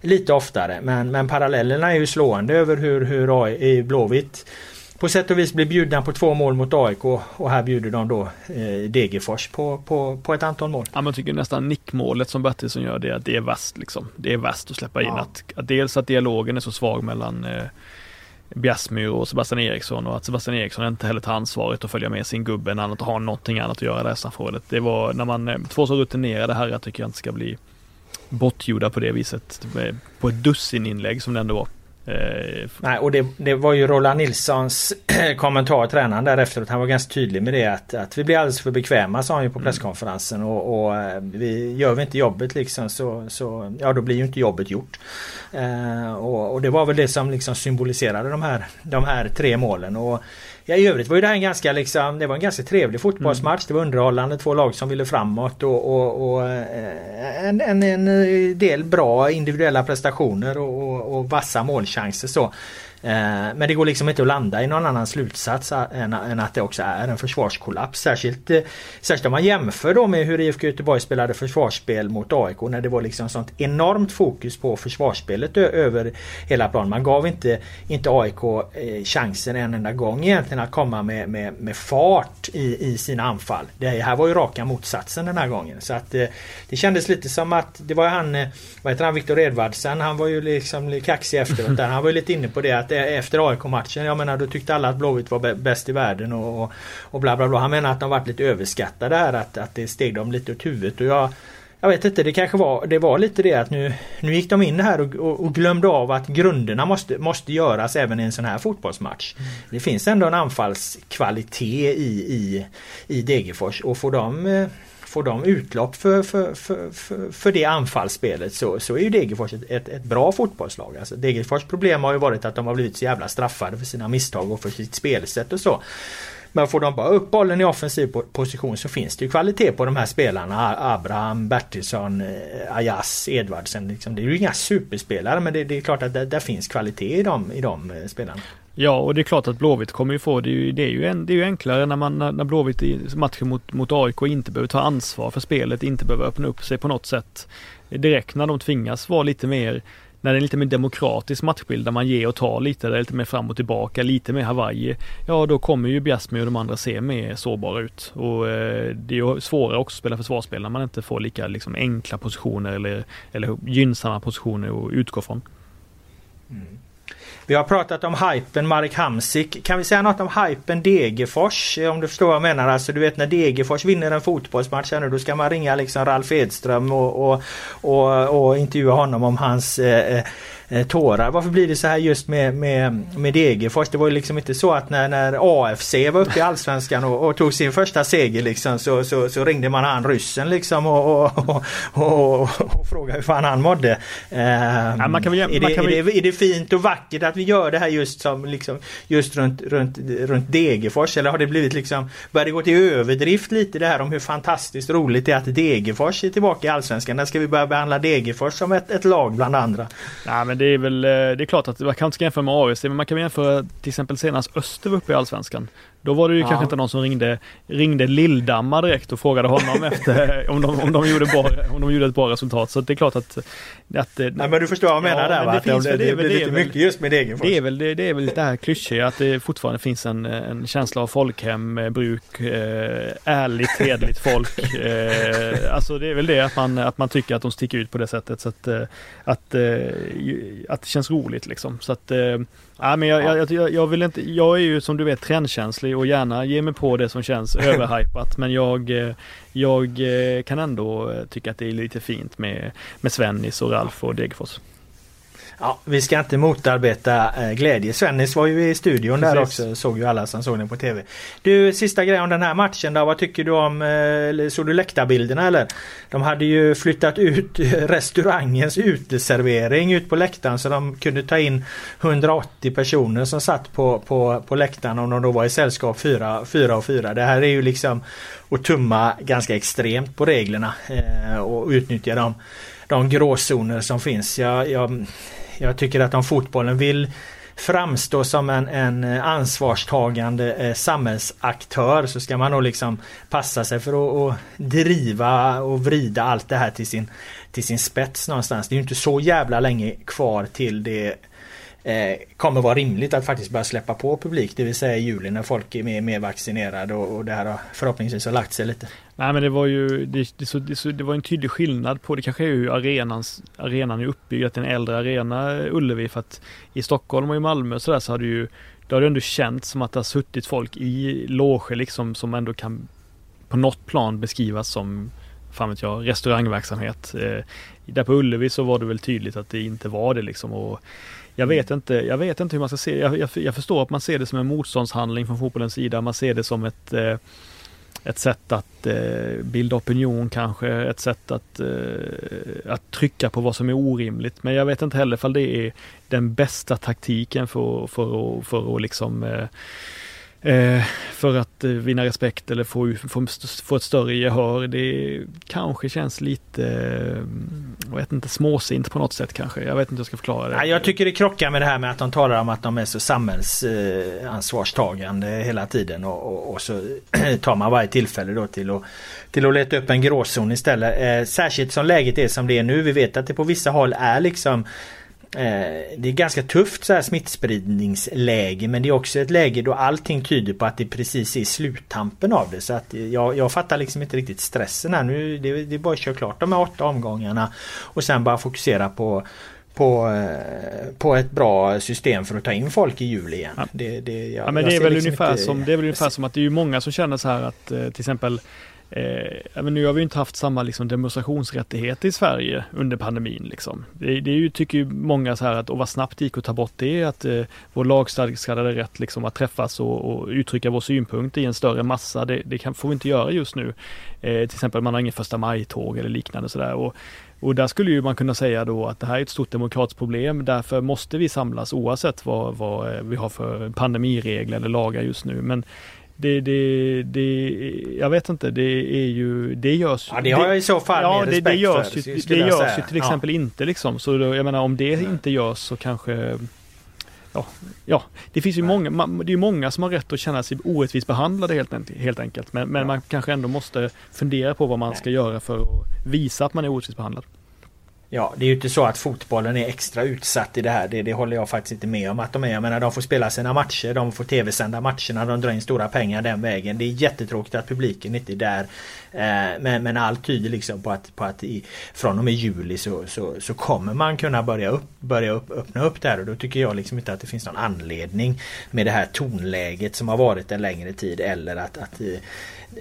lite oftare. Men, men parallellerna är ju slående över hur, hur AI, Blåvitt på sätt och vis blir bjudna på två mål mot AIK och här bjuder de då eh, Degerfors på, på, på ett antal mål. Ja man tycker nästan nickmålet som Bertilsson gör det, det är värst liksom. Det är värst att släppa in ja. att, att, dels att dialogen är så svag mellan eh, Bjärsmyr och Sebastian Eriksson och att Sebastian Eriksson inte heller tar ansvaret att följa med sin gubbe när han inte har någonting annat att göra där i straffområdet. Det var när man, eh, två så rutinerade herrar tycker jag inte ska bli bortgjorda på det viset. På ett dussin inlägg som det ändå var. Eh, Nej och det, det, var ju Roland Nilssons kommentar tränaren där efteråt. Han var ganska tydlig med det att, att vi blir alldeles för bekväma sa han ju på mm. presskonferensen och, och eh, vi gör vi inte jobbet liksom så, så ja då blir ju inte jobbet gjort. Eh, och, och, det var väl det som liksom symboliserade de här, de här tre målen. Och Ja, I övrigt var ju det här en ganska liksom, det var en ganska trevlig fotbollsmatch. Mm. Det var underhållande, två lag som ville framåt och, och, och eh, en, en, en, del bra individuella prestationer och, och, och vassa målchanser så. Eh, men det går liksom inte att landa i någon annan slutsats än, att det också är en försvarskollaps. Särskilt, eh, särskilt om man jämför då med hur IFK Göteborg spelade försvarsspel mot AIK när det var liksom sånt enormt fokus på försvarsspelet över hela planen. Man gav inte, inte AIK eh, chansen en enda gång egentligen att komma med, med, med fart i, i sina anfall. Det här var ju raka motsatsen den här gången. Så att det kändes lite som att det var han, vad heter han, Viktor Edvardsen, han var ju liksom kaxig efteråt där. Han var ju lite inne på det att efter AIK-matchen, jag menar då tyckte alla att Blåvitt var bäst i världen och, och bla bla bla. Han menar att de varit lite överskattade här, att, att det steg dem lite åt huvudet. Och jag, jag vet inte, det kanske var, det var lite det att nu, nu gick de in här och, och, och glömde av att grunderna måste, måste göras även i en sån här fotbollsmatch. Mm. Det finns ändå en anfallskvalitet i, i, i Degerfors och får de eh, får de utlopp för, för, för, för, för det anfallsspelet så, så är ju Degerfors ett, ett, ett, bra fotbollslag. Alltså Degerfors problem har ju varit att de har blivit så jävla straffade för sina misstag och för sitt spelsätt och så. Men får de bara upp bollen i offensiv position så finns det ju kvalitet på de här spelarna. Abraham, Bertilsson, eh, Ajas, Edvardsen. Liksom. Det är ju inga superspelare men det, det är klart att det, det, finns kvalitet i de, i de eh, spelarna. Ja och det är klart att Blåvitt kommer ju få, det är ju, det är ju, en, det är ju enklare när man när Blåvitt i matchen mot, mot AIK inte behöver ta ansvar för spelet, inte behöver öppna upp sig på något sätt direkt när de tvingas vara lite mer när det är lite mer demokratisk matchbild där man ger och tar lite, där det är lite mer fram och tillbaka, lite mer Hawaii. Ja då kommer ju Biasmi och de andra se mer sårbara ut. Och eh, det är ju svårare också att spela försvarsspel när man inte får lika liksom, enkla positioner eller, eller gynnsamma positioner att utgå från. Mm. Vi har pratat om hypen Marek Hamsik. Kan vi säga något om hypen Degerfors? Eh, om du förstår vad jag menar. Alltså du vet när Degerfors vinner en fotbollsmatch här nu då ska man ringa liksom Ralf Edström och, och, och, och intervjua honom om hans eh, eh tårar. Varför blir det så här just med, med, med Degerfors? Det var ju liksom inte så att när, när AFC var uppe i Allsvenskan och, och tog sin första seger liksom så, så, så ringde man han ryssen liksom och, och, och, och, frågade hur fan han mådde. Eh, ja, man kan väl, är, det, kan är, det, är det fint och vackert att vi gör det här just som liksom just runt, runt, runt Degerfors eller har det blivit liksom börjar det gå till överdrift lite det här om hur fantastiskt roligt det är att Degerfors är tillbaka i Allsvenskan? När ska vi börja behandla Degerfors som ett, ett lag bland andra? Ja, men det är väl, eh, det är klart att man kan inte jämföra med AFC, men man kan jämföra till exempel senast Öster var uppe i Allsvenskan. Då var det ju ja. kanske inte någon som ringde, ringde Lilldammar direkt och frågade honom efter om de, om, de gjorde bra, om de gjorde ett bra resultat. Så det är klart att... att Nej men du förstår vad jag menar ja, där va? Det, finns, det, det, det, blir lite mycket just med Degerfors. Det är väl det, det, är väl det här klyschiga att det fortfarande finns en, en känsla av folkhem, eh, bruk, eh, ärligt, hederligt folk. Eh, alltså det är väl det att man, att man tycker att de sticker ut på det sättet. Så att, eh, att, att det känns roligt liksom. Så att Ja, men jag, jag, jag, jag, vill inte, jag är ju som du vet trendkänslig och gärna ger mig på det som känns överhypat men jag, jag kan ändå tycka att det är lite fint med, med Svennis och Ralf och Degerfors. Ja, vi ska inte motarbeta eh, glädje. Svennis var ju i studion Precis. där också. Såg ju alla som såg den på TV. Du, sista grejen om den här matchen då. Vad tycker du om... Eh, såg du läktarbilderna eller? De hade ju flyttat ut restaurangens uteservering ut på läktaren så de kunde ta in 180 personer som satt på, på, på läktaren om de då var i sällskap 4, 4 och 4. Det här är ju liksom att tumma ganska extremt på reglerna eh, och utnyttja dem de gråzoner som finns. Jag, jag, jag tycker att om fotbollen vill framstå som en, en eh, ansvarstagande eh, samhällsaktör så ska man nog liksom passa sig för att, att driva och vrida allt det här till sin, till sin spets någonstans. Det är ju inte så jävla länge kvar till det eh, kommer vara rimligt att faktiskt börja släppa på publik. Det vill säga i juli när folk är mer, mer vaccinerade och, och det här har förhoppningsvis har lagt sig lite. Nej men det var ju det, det, så, det, det var en tydlig skillnad på det kanske är hur arenans, arenan är uppbyggd, att det är en äldre arena Ullevi för att i Stockholm och i Malmö så, där, så hade ju det har ändå känts som att det har suttit folk i loger liksom som ändå kan på något plan beskrivas som fan vet jag, restaurangverksamhet. Eh, där på Ullevi så var det väl tydligt att det inte var det liksom. Och jag vet inte, jag vet inte hur man ska se jag, jag, jag förstår att man ser det som en motståndshandling från fotbollens sida. Man ser det som ett eh, ett sätt att eh, bilda opinion kanske, ett sätt att, eh, att trycka på vad som är orimligt. Men jag vet inte heller ifall det är den bästa taktiken för, för, att, för att liksom eh, Eh, för att eh, vinna respekt eller få, få, få ett större gehör. Det kanske känns lite, eh, jag vet inte, småsint på något sätt kanske. Jag vet inte hur jag ska förklara det. Ja, jag tycker det krockar med det här med att de talar om att de är så samhällsansvarstagande eh, hela tiden och, och, och, så tar man varje tillfälle då till att, till att leta upp en gråzon istället. Eh, särskilt som läget är som det är nu. Vi vet att det på vissa håll är liksom det är ganska tufft så här smittspridningsläge men det är också ett läge då allting tyder på att det precis är sluttampen av det. Så att jag, jag fattar liksom inte riktigt stressen här nu. Det, det är bara att köra klart de här åtta omgångarna och sen bara fokusera på på, eh, på ett bra system för att ta in folk i juli igen. Ja. Det, det, jag, ja, men det är, väl liksom ungefär inte... som, det är väl ungefär som att det är många som känner så här att eh, till exempel Eh, men nu har vi inte haft samma liksom, demonstrationsrättigheter i Sverige under pandemin. Liksom. Det, det är ju, tycker ju många så här att, och vad snabbt det gick att ta bort det, att eh, vår lagstadgade rätt liksom, att träffas och, och, uttrycka vår synpunkt i en större massa, det, det kan, får vi inte göra just nu. Eh, till exempel man har ingen första maj-tåg eller liknande sådär. Och, och där skulle ju man kunna säga då att det här är ett stort demokratiskt problem. Därför måste vi samlas oavsett vad, vad eh, vi har för pandemiregler eller lagar just nu. Men det, det, det, jag vet inte, det är ju, det görs Ja det har jag i så fall Ja det, det görs ju, det görs ju till exempel ja. inte liksom. Så då, jag menar om det inte görs så kanske Ja, ja, det finns ju många, det är många som har rätt att känna sig orättvist behandlade helt, helt enkelt. Men, men ja. man kanske ändå måste fundera på vad man ska göra för att visa att man är orättvist behandlad. Ja, det är ju inte så att fotbollen är extra utsatt i det här. Det, det håller jag faktiskt inte med om att de är. Jag menar, de får spela sina matcher, de får tv-sända matcherna, de drar in stora pengar den vägen. Det är jättetråkigt att publiken inte är där. Eh, men, men allt tyder liksom på att, på att i, från och med juli så, så, så kommer man kunna börja, upp, börja upp, öppna upp där och då tycker jag liksom inte att det finns någon anledning med det här tonläget som har varit en längre tid eller att, att eh,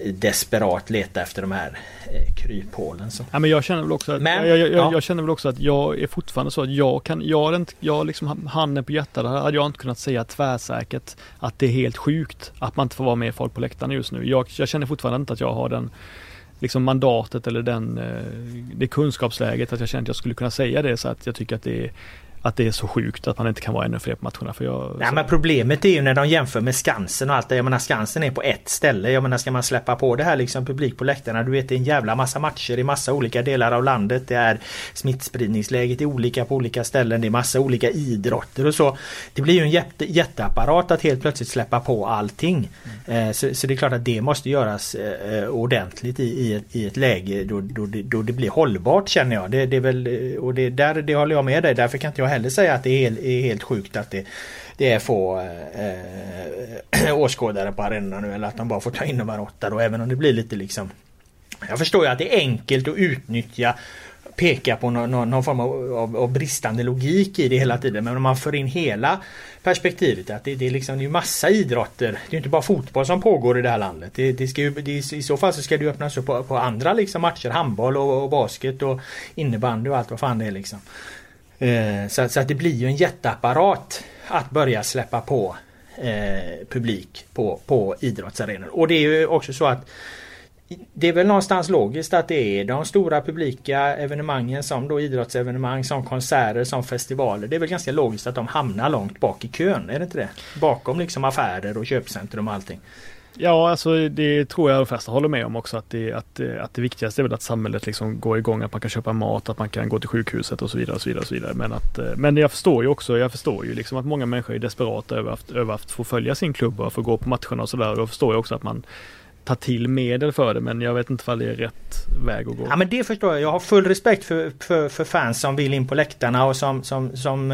desperat leta efter de här eh, kryphålen. Så. Ja, men jag känner väl också att, men, jag, jag, ja. jag, känner känner väl också att jag är fortfarande så att jag kan, jag har inte, jag liksom handen på hjärtat hade jag inte kunnat säga tvärsäkert att det är helt sjukt att man inte får vara med folk på läktarna just nu. Jag, jag känner fortfarande inte att jag har den liksom mandatet eller den, eh, det kunskapsläget att jag känner att jag skulle kunna säga det så att jag tycker att det är att det är så sjukt att man inte kan vara ännu fler på matcherna. För jag, Nej, men problemet är ju när de jämför med Skansen och allt det. Jag menar Skansen är på ett ställe. Jag menar ska man släppa på det här liksom publik på läktarna. Du vet det är en jävla massa matcher i massa olika delar av landet. Det är smittspridningsläget är olika på olika ställen. Det är massa olika idrotter och så. Det blir ju en jätte, jätteapparat att helt plötsligt släppa på allting. Mm. Så, så, det är klart att det måste göras eh, ordentligt i, i, ett, i ett läge då, då, det, då det blir hållbart känner jag. Det, det är väl, och det, där, det håller jag med dig. Därför kan inte jag jag heller säga att det är helt, är helt sjukt att det, det är få eh, eh åskådare på arenorna nu eller att de bara får ta in de här åtta då även om det blir lite liksom Jag förstår ju att det är enkelt att utnyttja peka på någon, någon, någon form av, av, av, bristande logik i det hela tiden. Men om man för in hela perspektivet att det, det är liksom det är massa idrotter. Det är inte bara fotboll som pågår i det här landet. Det, det ska ju, det, I så fall så ska det ju öppnas upp på, på andra liksom matcher. Handboll och, och basket och innebandy och allt vad fan det är liksom. Eh, så, så, att det blir ju en jätteapparat att börja släppa på eh, publik på, på idrottsarenor. Och det är ju också så att det är väl någonstans logiskt att det är de stora publika evenemangen som då idrottsevenemang, som konserter, som festivaler. Det är väl ganska logiskt att de hamnar långt bak i kön, är det inte det? Bakom liksom affärer och köpcentrum och allting. Ja, alltså det tror jag de flesta håller med om också att det, att, eh, att det viktigaste är väl att samhället liksom går igång, att man kan köpa mat, att man kan gå till sjukhuset och så vidare. Och så vidare, och så vidare. Men, att, eh, men jag förstår ju också, jag förstår ju liksom att många människor är desperata över att, över att få följa sin klubb och få gå på matcherna och sådär. Och då förstår jag också att man ta till medel för det men jag vet inte om det är rätt väg att gå. Ja men det förstår jag. Jag har full respekt för, för, för fans som vill in på läktarna och som, som, som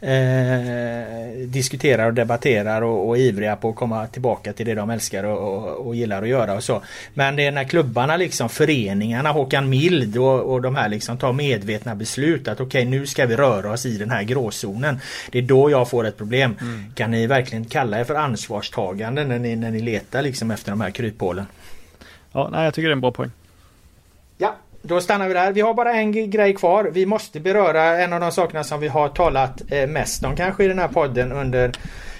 eh, diskuterar och debatterar och, och är ivriga på att komma tillbaka till det de älskar och, och, och, gillar att göra och så. Men det är när klubbarna liksom föreningarna, Håkan Mild och, och de här liksom tar medvetna beslut att okej okay, nu ska vi röra oss i den här gråzonen. Det är då jag får ett problem. Mm. Kan ni verkligen kalla er för ansvarstagande när ni, när ni letar liksom efter de här kryphålen? Målen. Ja, nej, jag tycker det är en bra poäng. Ja, då stannar vi där. Vi har bara en grej kvar. Vi måste beröra en av de sakerna som vi har talat eh, mest om kanske i den här podden under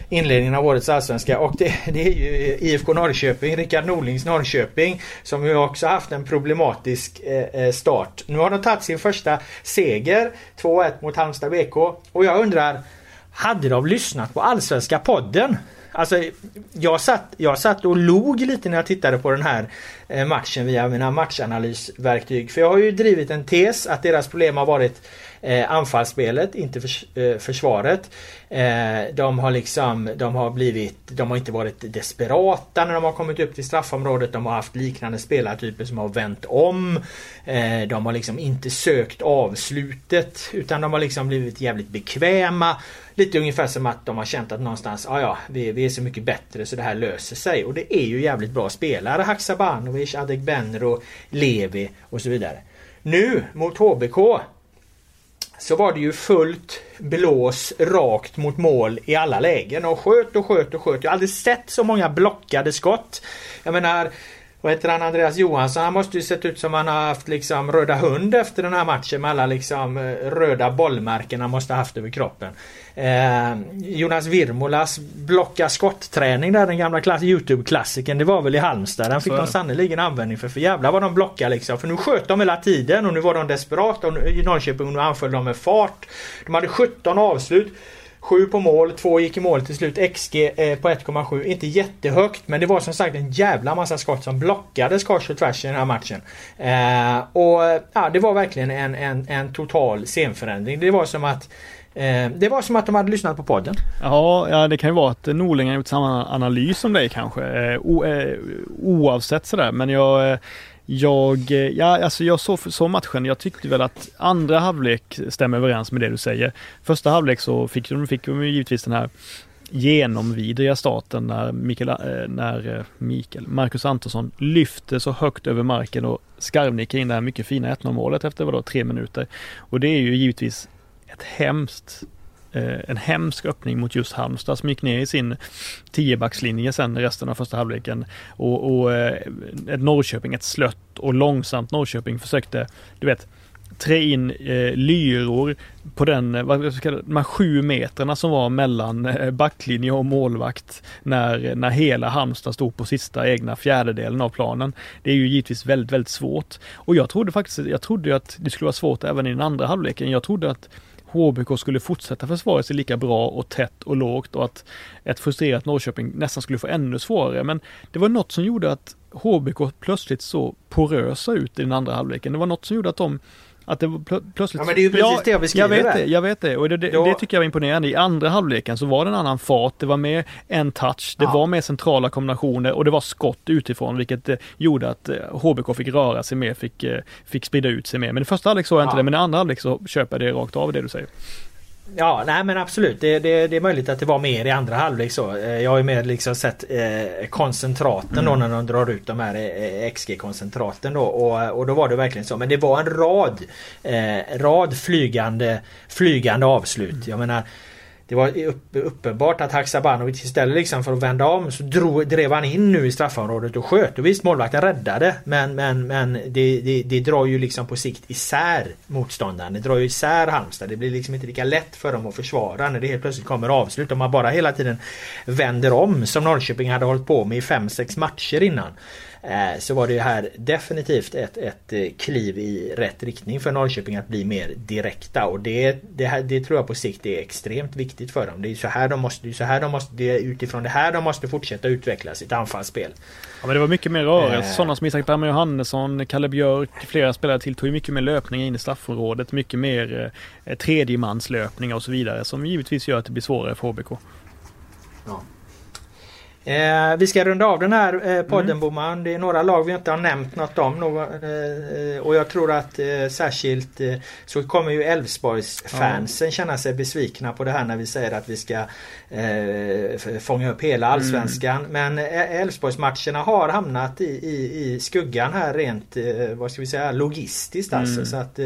inledningen av årets allsvenska och det, det är ju IFK Norrköping, Rickard Norlings Norrköping som ju också haft en problematisk eh, eh start. Nu har de tagit sin första seger 2-1 mot Halmstad BK och jag undrar hade de lyssnat på Allsvenska podden? Alltså jag satt, jag satt och log lite när jag tittade på den här eh, matchen via mina matchanalysverktyg. För jag har ju drivit en tes att deras problem har varit eh, anfallsspelet, inte förs eh, försvaret. Eh, de har liksom, de har blivit, de har inte varit desperata när de har kommit upp till straffområdet. De har haft liknande spelartyper som har vänt om. Eh, de har liksom inte sökt avslutet utan de har liksom blivit jävligt bekväma. Lite ungefär som att de har känt att någonstans, ja ja, vi, vi är så mycket bättre så det här löser sig. Och det är ju jävligt bra spelare. Haksabanovic, Adegbenro, Levi och så vidare. Nu mot HBK så var det ju fullt blås rakt mot mål i alla lägen och sköt och sköt och sköt. Jag har aldrig sett så många blockade skott. Jag menar vad heter han, Andreas Johansson, han måste ju sett ut som han har haft liksom röda hund efter den här matchen med alla liksom eh, röda bollmärken han måste haft över kroppen. Eh, Jonas Virmolas blocka skottträning där, den gamla klass, Youtube-klassikern, det var väl i Halmstad. Den fick de sannerligen användning för. För jävlar vad de blockade liksom. För nu sköt de hela tiden och nu var de desperata. Och I Norrköping nu anföll de med fart. De hade 17 avslut. 7 på mål, 2 gick i mål till slut. XG eh, på 1,7. Inte jättehögt men det var som sagt en jävla massa skott som blockades kors och tvärs i den här matchen. Eh, och ja, det var verkligen en, en, en total scenförändring. Det var som att eh, det var som att de hade lyssnat på podden. Ja, ja det kan ju vara att Norling har gjort samma analys som dig kanske. Eh, o, eh, oavsett sådär men jag eh, jag, eh, ja, alltså jag såg så matchen. Jag tyckte väl att andra halvlek stämmer överens med det du säger. Första halvlek så fick de, fick de givetvis den här genomvidriga starten när Mikael, eh, när eh, Mikael, Marcus Antonsson lyfter så högt över marken och skarvnickar in det här mycket fina 1-0 målet efter vadå, tre minuter. Och det är ju givetvis ett hemskt Eh, en hemsk öppning mot just Halmstad som gick ner i sin tiobackslinje sen resten av första halvleken. Och, och eh, ett Norrköping, ett slött och långsamt Norrköping försökte, du vet, trä in eh, lyror på den, eh, vad ska det, de här sju metrarna som var mellan backlinje och målvakt när, när hela Halmstad stod på sista egna fjärdedelen av planen. Det är ju givetvis väldigt, väldigt svårt. Och jag trodde faktiskt, jag trodde att det skulle vara svårt även i den andra halvleken. Jag trodde att HBK skulle fortsätta försvara sig lika bra och tätt och lågt och att ett frustrerat Norrköping nästan skulle få ännu svårare. Men det var något som gjorde att HBK plötsligt så porösa ut i den andra halvleken. Det var något som gjorde att de att det plö plötsligt... Ja men det är ju precis ja, det jag beskriver Jag vet det, jag vet det. Och det, det, det, tycker jag var imponerande. I andra halvleken så var det en annan fart. Det var mer en touch. Det ja. var mer centrala kombinationer och det var skott utifrån vilket eh, gjorde att HBK eh, fick röra sig mer, fick, eh, fick sprida ut sig mer. Men i första halvlek såg jag ja. inte det, men i andra halvlek så köper jag det rakt av det du säger. Ja, nej men absolut. Det, det, det, är möjligt att det var mer i andra halvlek så. Eh, jag har ju mer liksom sett eh, koncentraten mm. då när de drar ut de här eh, XG-koncentraten då. Och, och då var det verkligen så. Men det var en rad, eh, rad flygande, flygande avslut. Mm. Jag menar det var uppenbart att Haksabanovic istället liksom för att vända om så drog, drev han in nu i straffområdet och sköt. Och visst målvakten räddade men, men, men det, det, det drar ju liksom på sikt isär motståndaren. Det drar ju isär Halmstad. Det blir liksom inte lika lätt för dem att försvara när det helt plötsligt kommer avslut. Om man bara hela tiden vänder om som Norrköping hade hållit på med i 5-6 matcher innan. Eh, så var det här definitivt ett, ett eh, kliv i rätt riktning för Norrköping att bli mer direkta och det, det, här, det tror jag på sikt är extremt viktigt för dem. Det är så här de måste, det är så här de måste, det är utifrån det här de måste fortsätta utveckla sitt anfallsspel. Ja men det var mycket mer rörelse. Äh... Sådana som Isak Bergman Johannesson, Kalle Björk, flera spelare till tog mycket mer löpningar in i straffområdet, mycket mer eh, tredjemanslöpningar och så vidare som givetvis gör att det blir svårare för HBK. Eh, vi ska runda av den här eh, podden mm. Boman. Det är några lag vi inte har nämnt något om. Någon, eh, och jag tror att eh, särskilt eh, så kommer ju Elfsborgs fansen ja. känna sig besvikna på det här när vi säger att vi ska eh, fånga upp hela mm. allsvenskan. Mm. Men eh, Elfsborgs matcherna har hamnat i, i, i skuggan här rent vad ska vi säga logistiskt alltså. Mm. Så att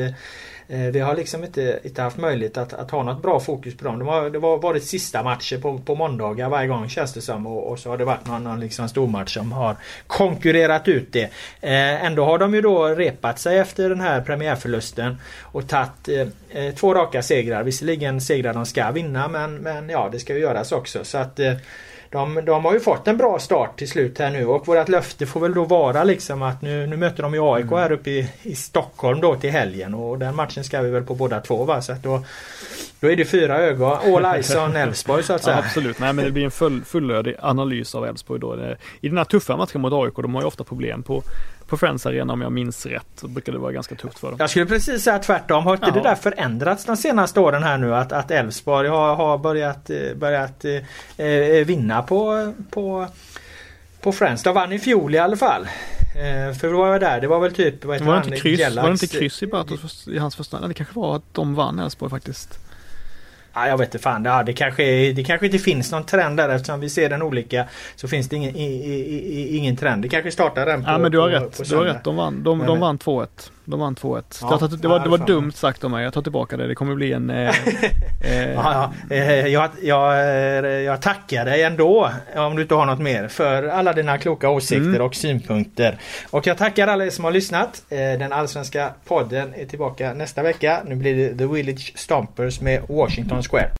Eh, vi har liksom inte, inte haft möjlighet att, att ha något bra fokus på dem. Det har, det har varit sista matcher på, på måndagar varje gång känns det som. Och, och så har det varit någon, någon liksom stormatch som har konkurrerat ut det. Eh, ändå har de ju då repat sig efter den här premiärförlusten och tagit eh, eh två raka segrar. Visserligen segrar de ska vinna men, men ja det ska ju göras också. Så att eh, de, de har ju fått en bra start till slut här nu och vårt löfte får väl då vara liksom att nu, nu möter de ju AIK mm. här uppe i, i Stockholm då till helgen och den matchen ska vi väl på båda två va. Så att då, då är det fyra ögon, all eyes on Elfsborg så att säga. Ja, absolut, nej men det blir en full, fullödig analys av Elfsborg då. I den här tuffa matchen mot AIK, de har ju ofta problem på på Friends Arena om jag minns rätt. Så brukar det vara ganska tufft för dem. Jag skulle precis säga tvärtom. Har inte ja. det där förändrats de senaste åren här nu? Att Elfsborg har, har börjat, eh, börjat eh, eh, vinna på, på, på Friends. De vann i fjol i alla fall. Eh, för då var jag där. Det var väl typ... Vad var, det inte kryss, var det inte kryss i Bartos i hans första? Det kanske var att de vann Elfsborg faktiskt. Ja, jag vet inte fan. Ja, det, kanske, det kanske inte finns någon trend där eftersom vi ser den olika. Så finns det ingen, i, i, ingen trend. Det kanske startar den på Ja men du har på, rätt. På du har rätt. De vann, de, de vann 2-1. De vann 2-1. Ja, det, det, var, det var dumt sagt av mig. Jag tar tillbaka det. Det kommer bli en... Eh, eh, ja, eh, jag, jag, jag tackar dig ändå om du inte har något mer för alla dina kloka åsikter mm. och synpunkter. Och jag tackar alla er som har lyssnat. Eh, den allsvenska podden är tillbaka nästa vecka. Nu blir det The Village Stompers med Washington Square.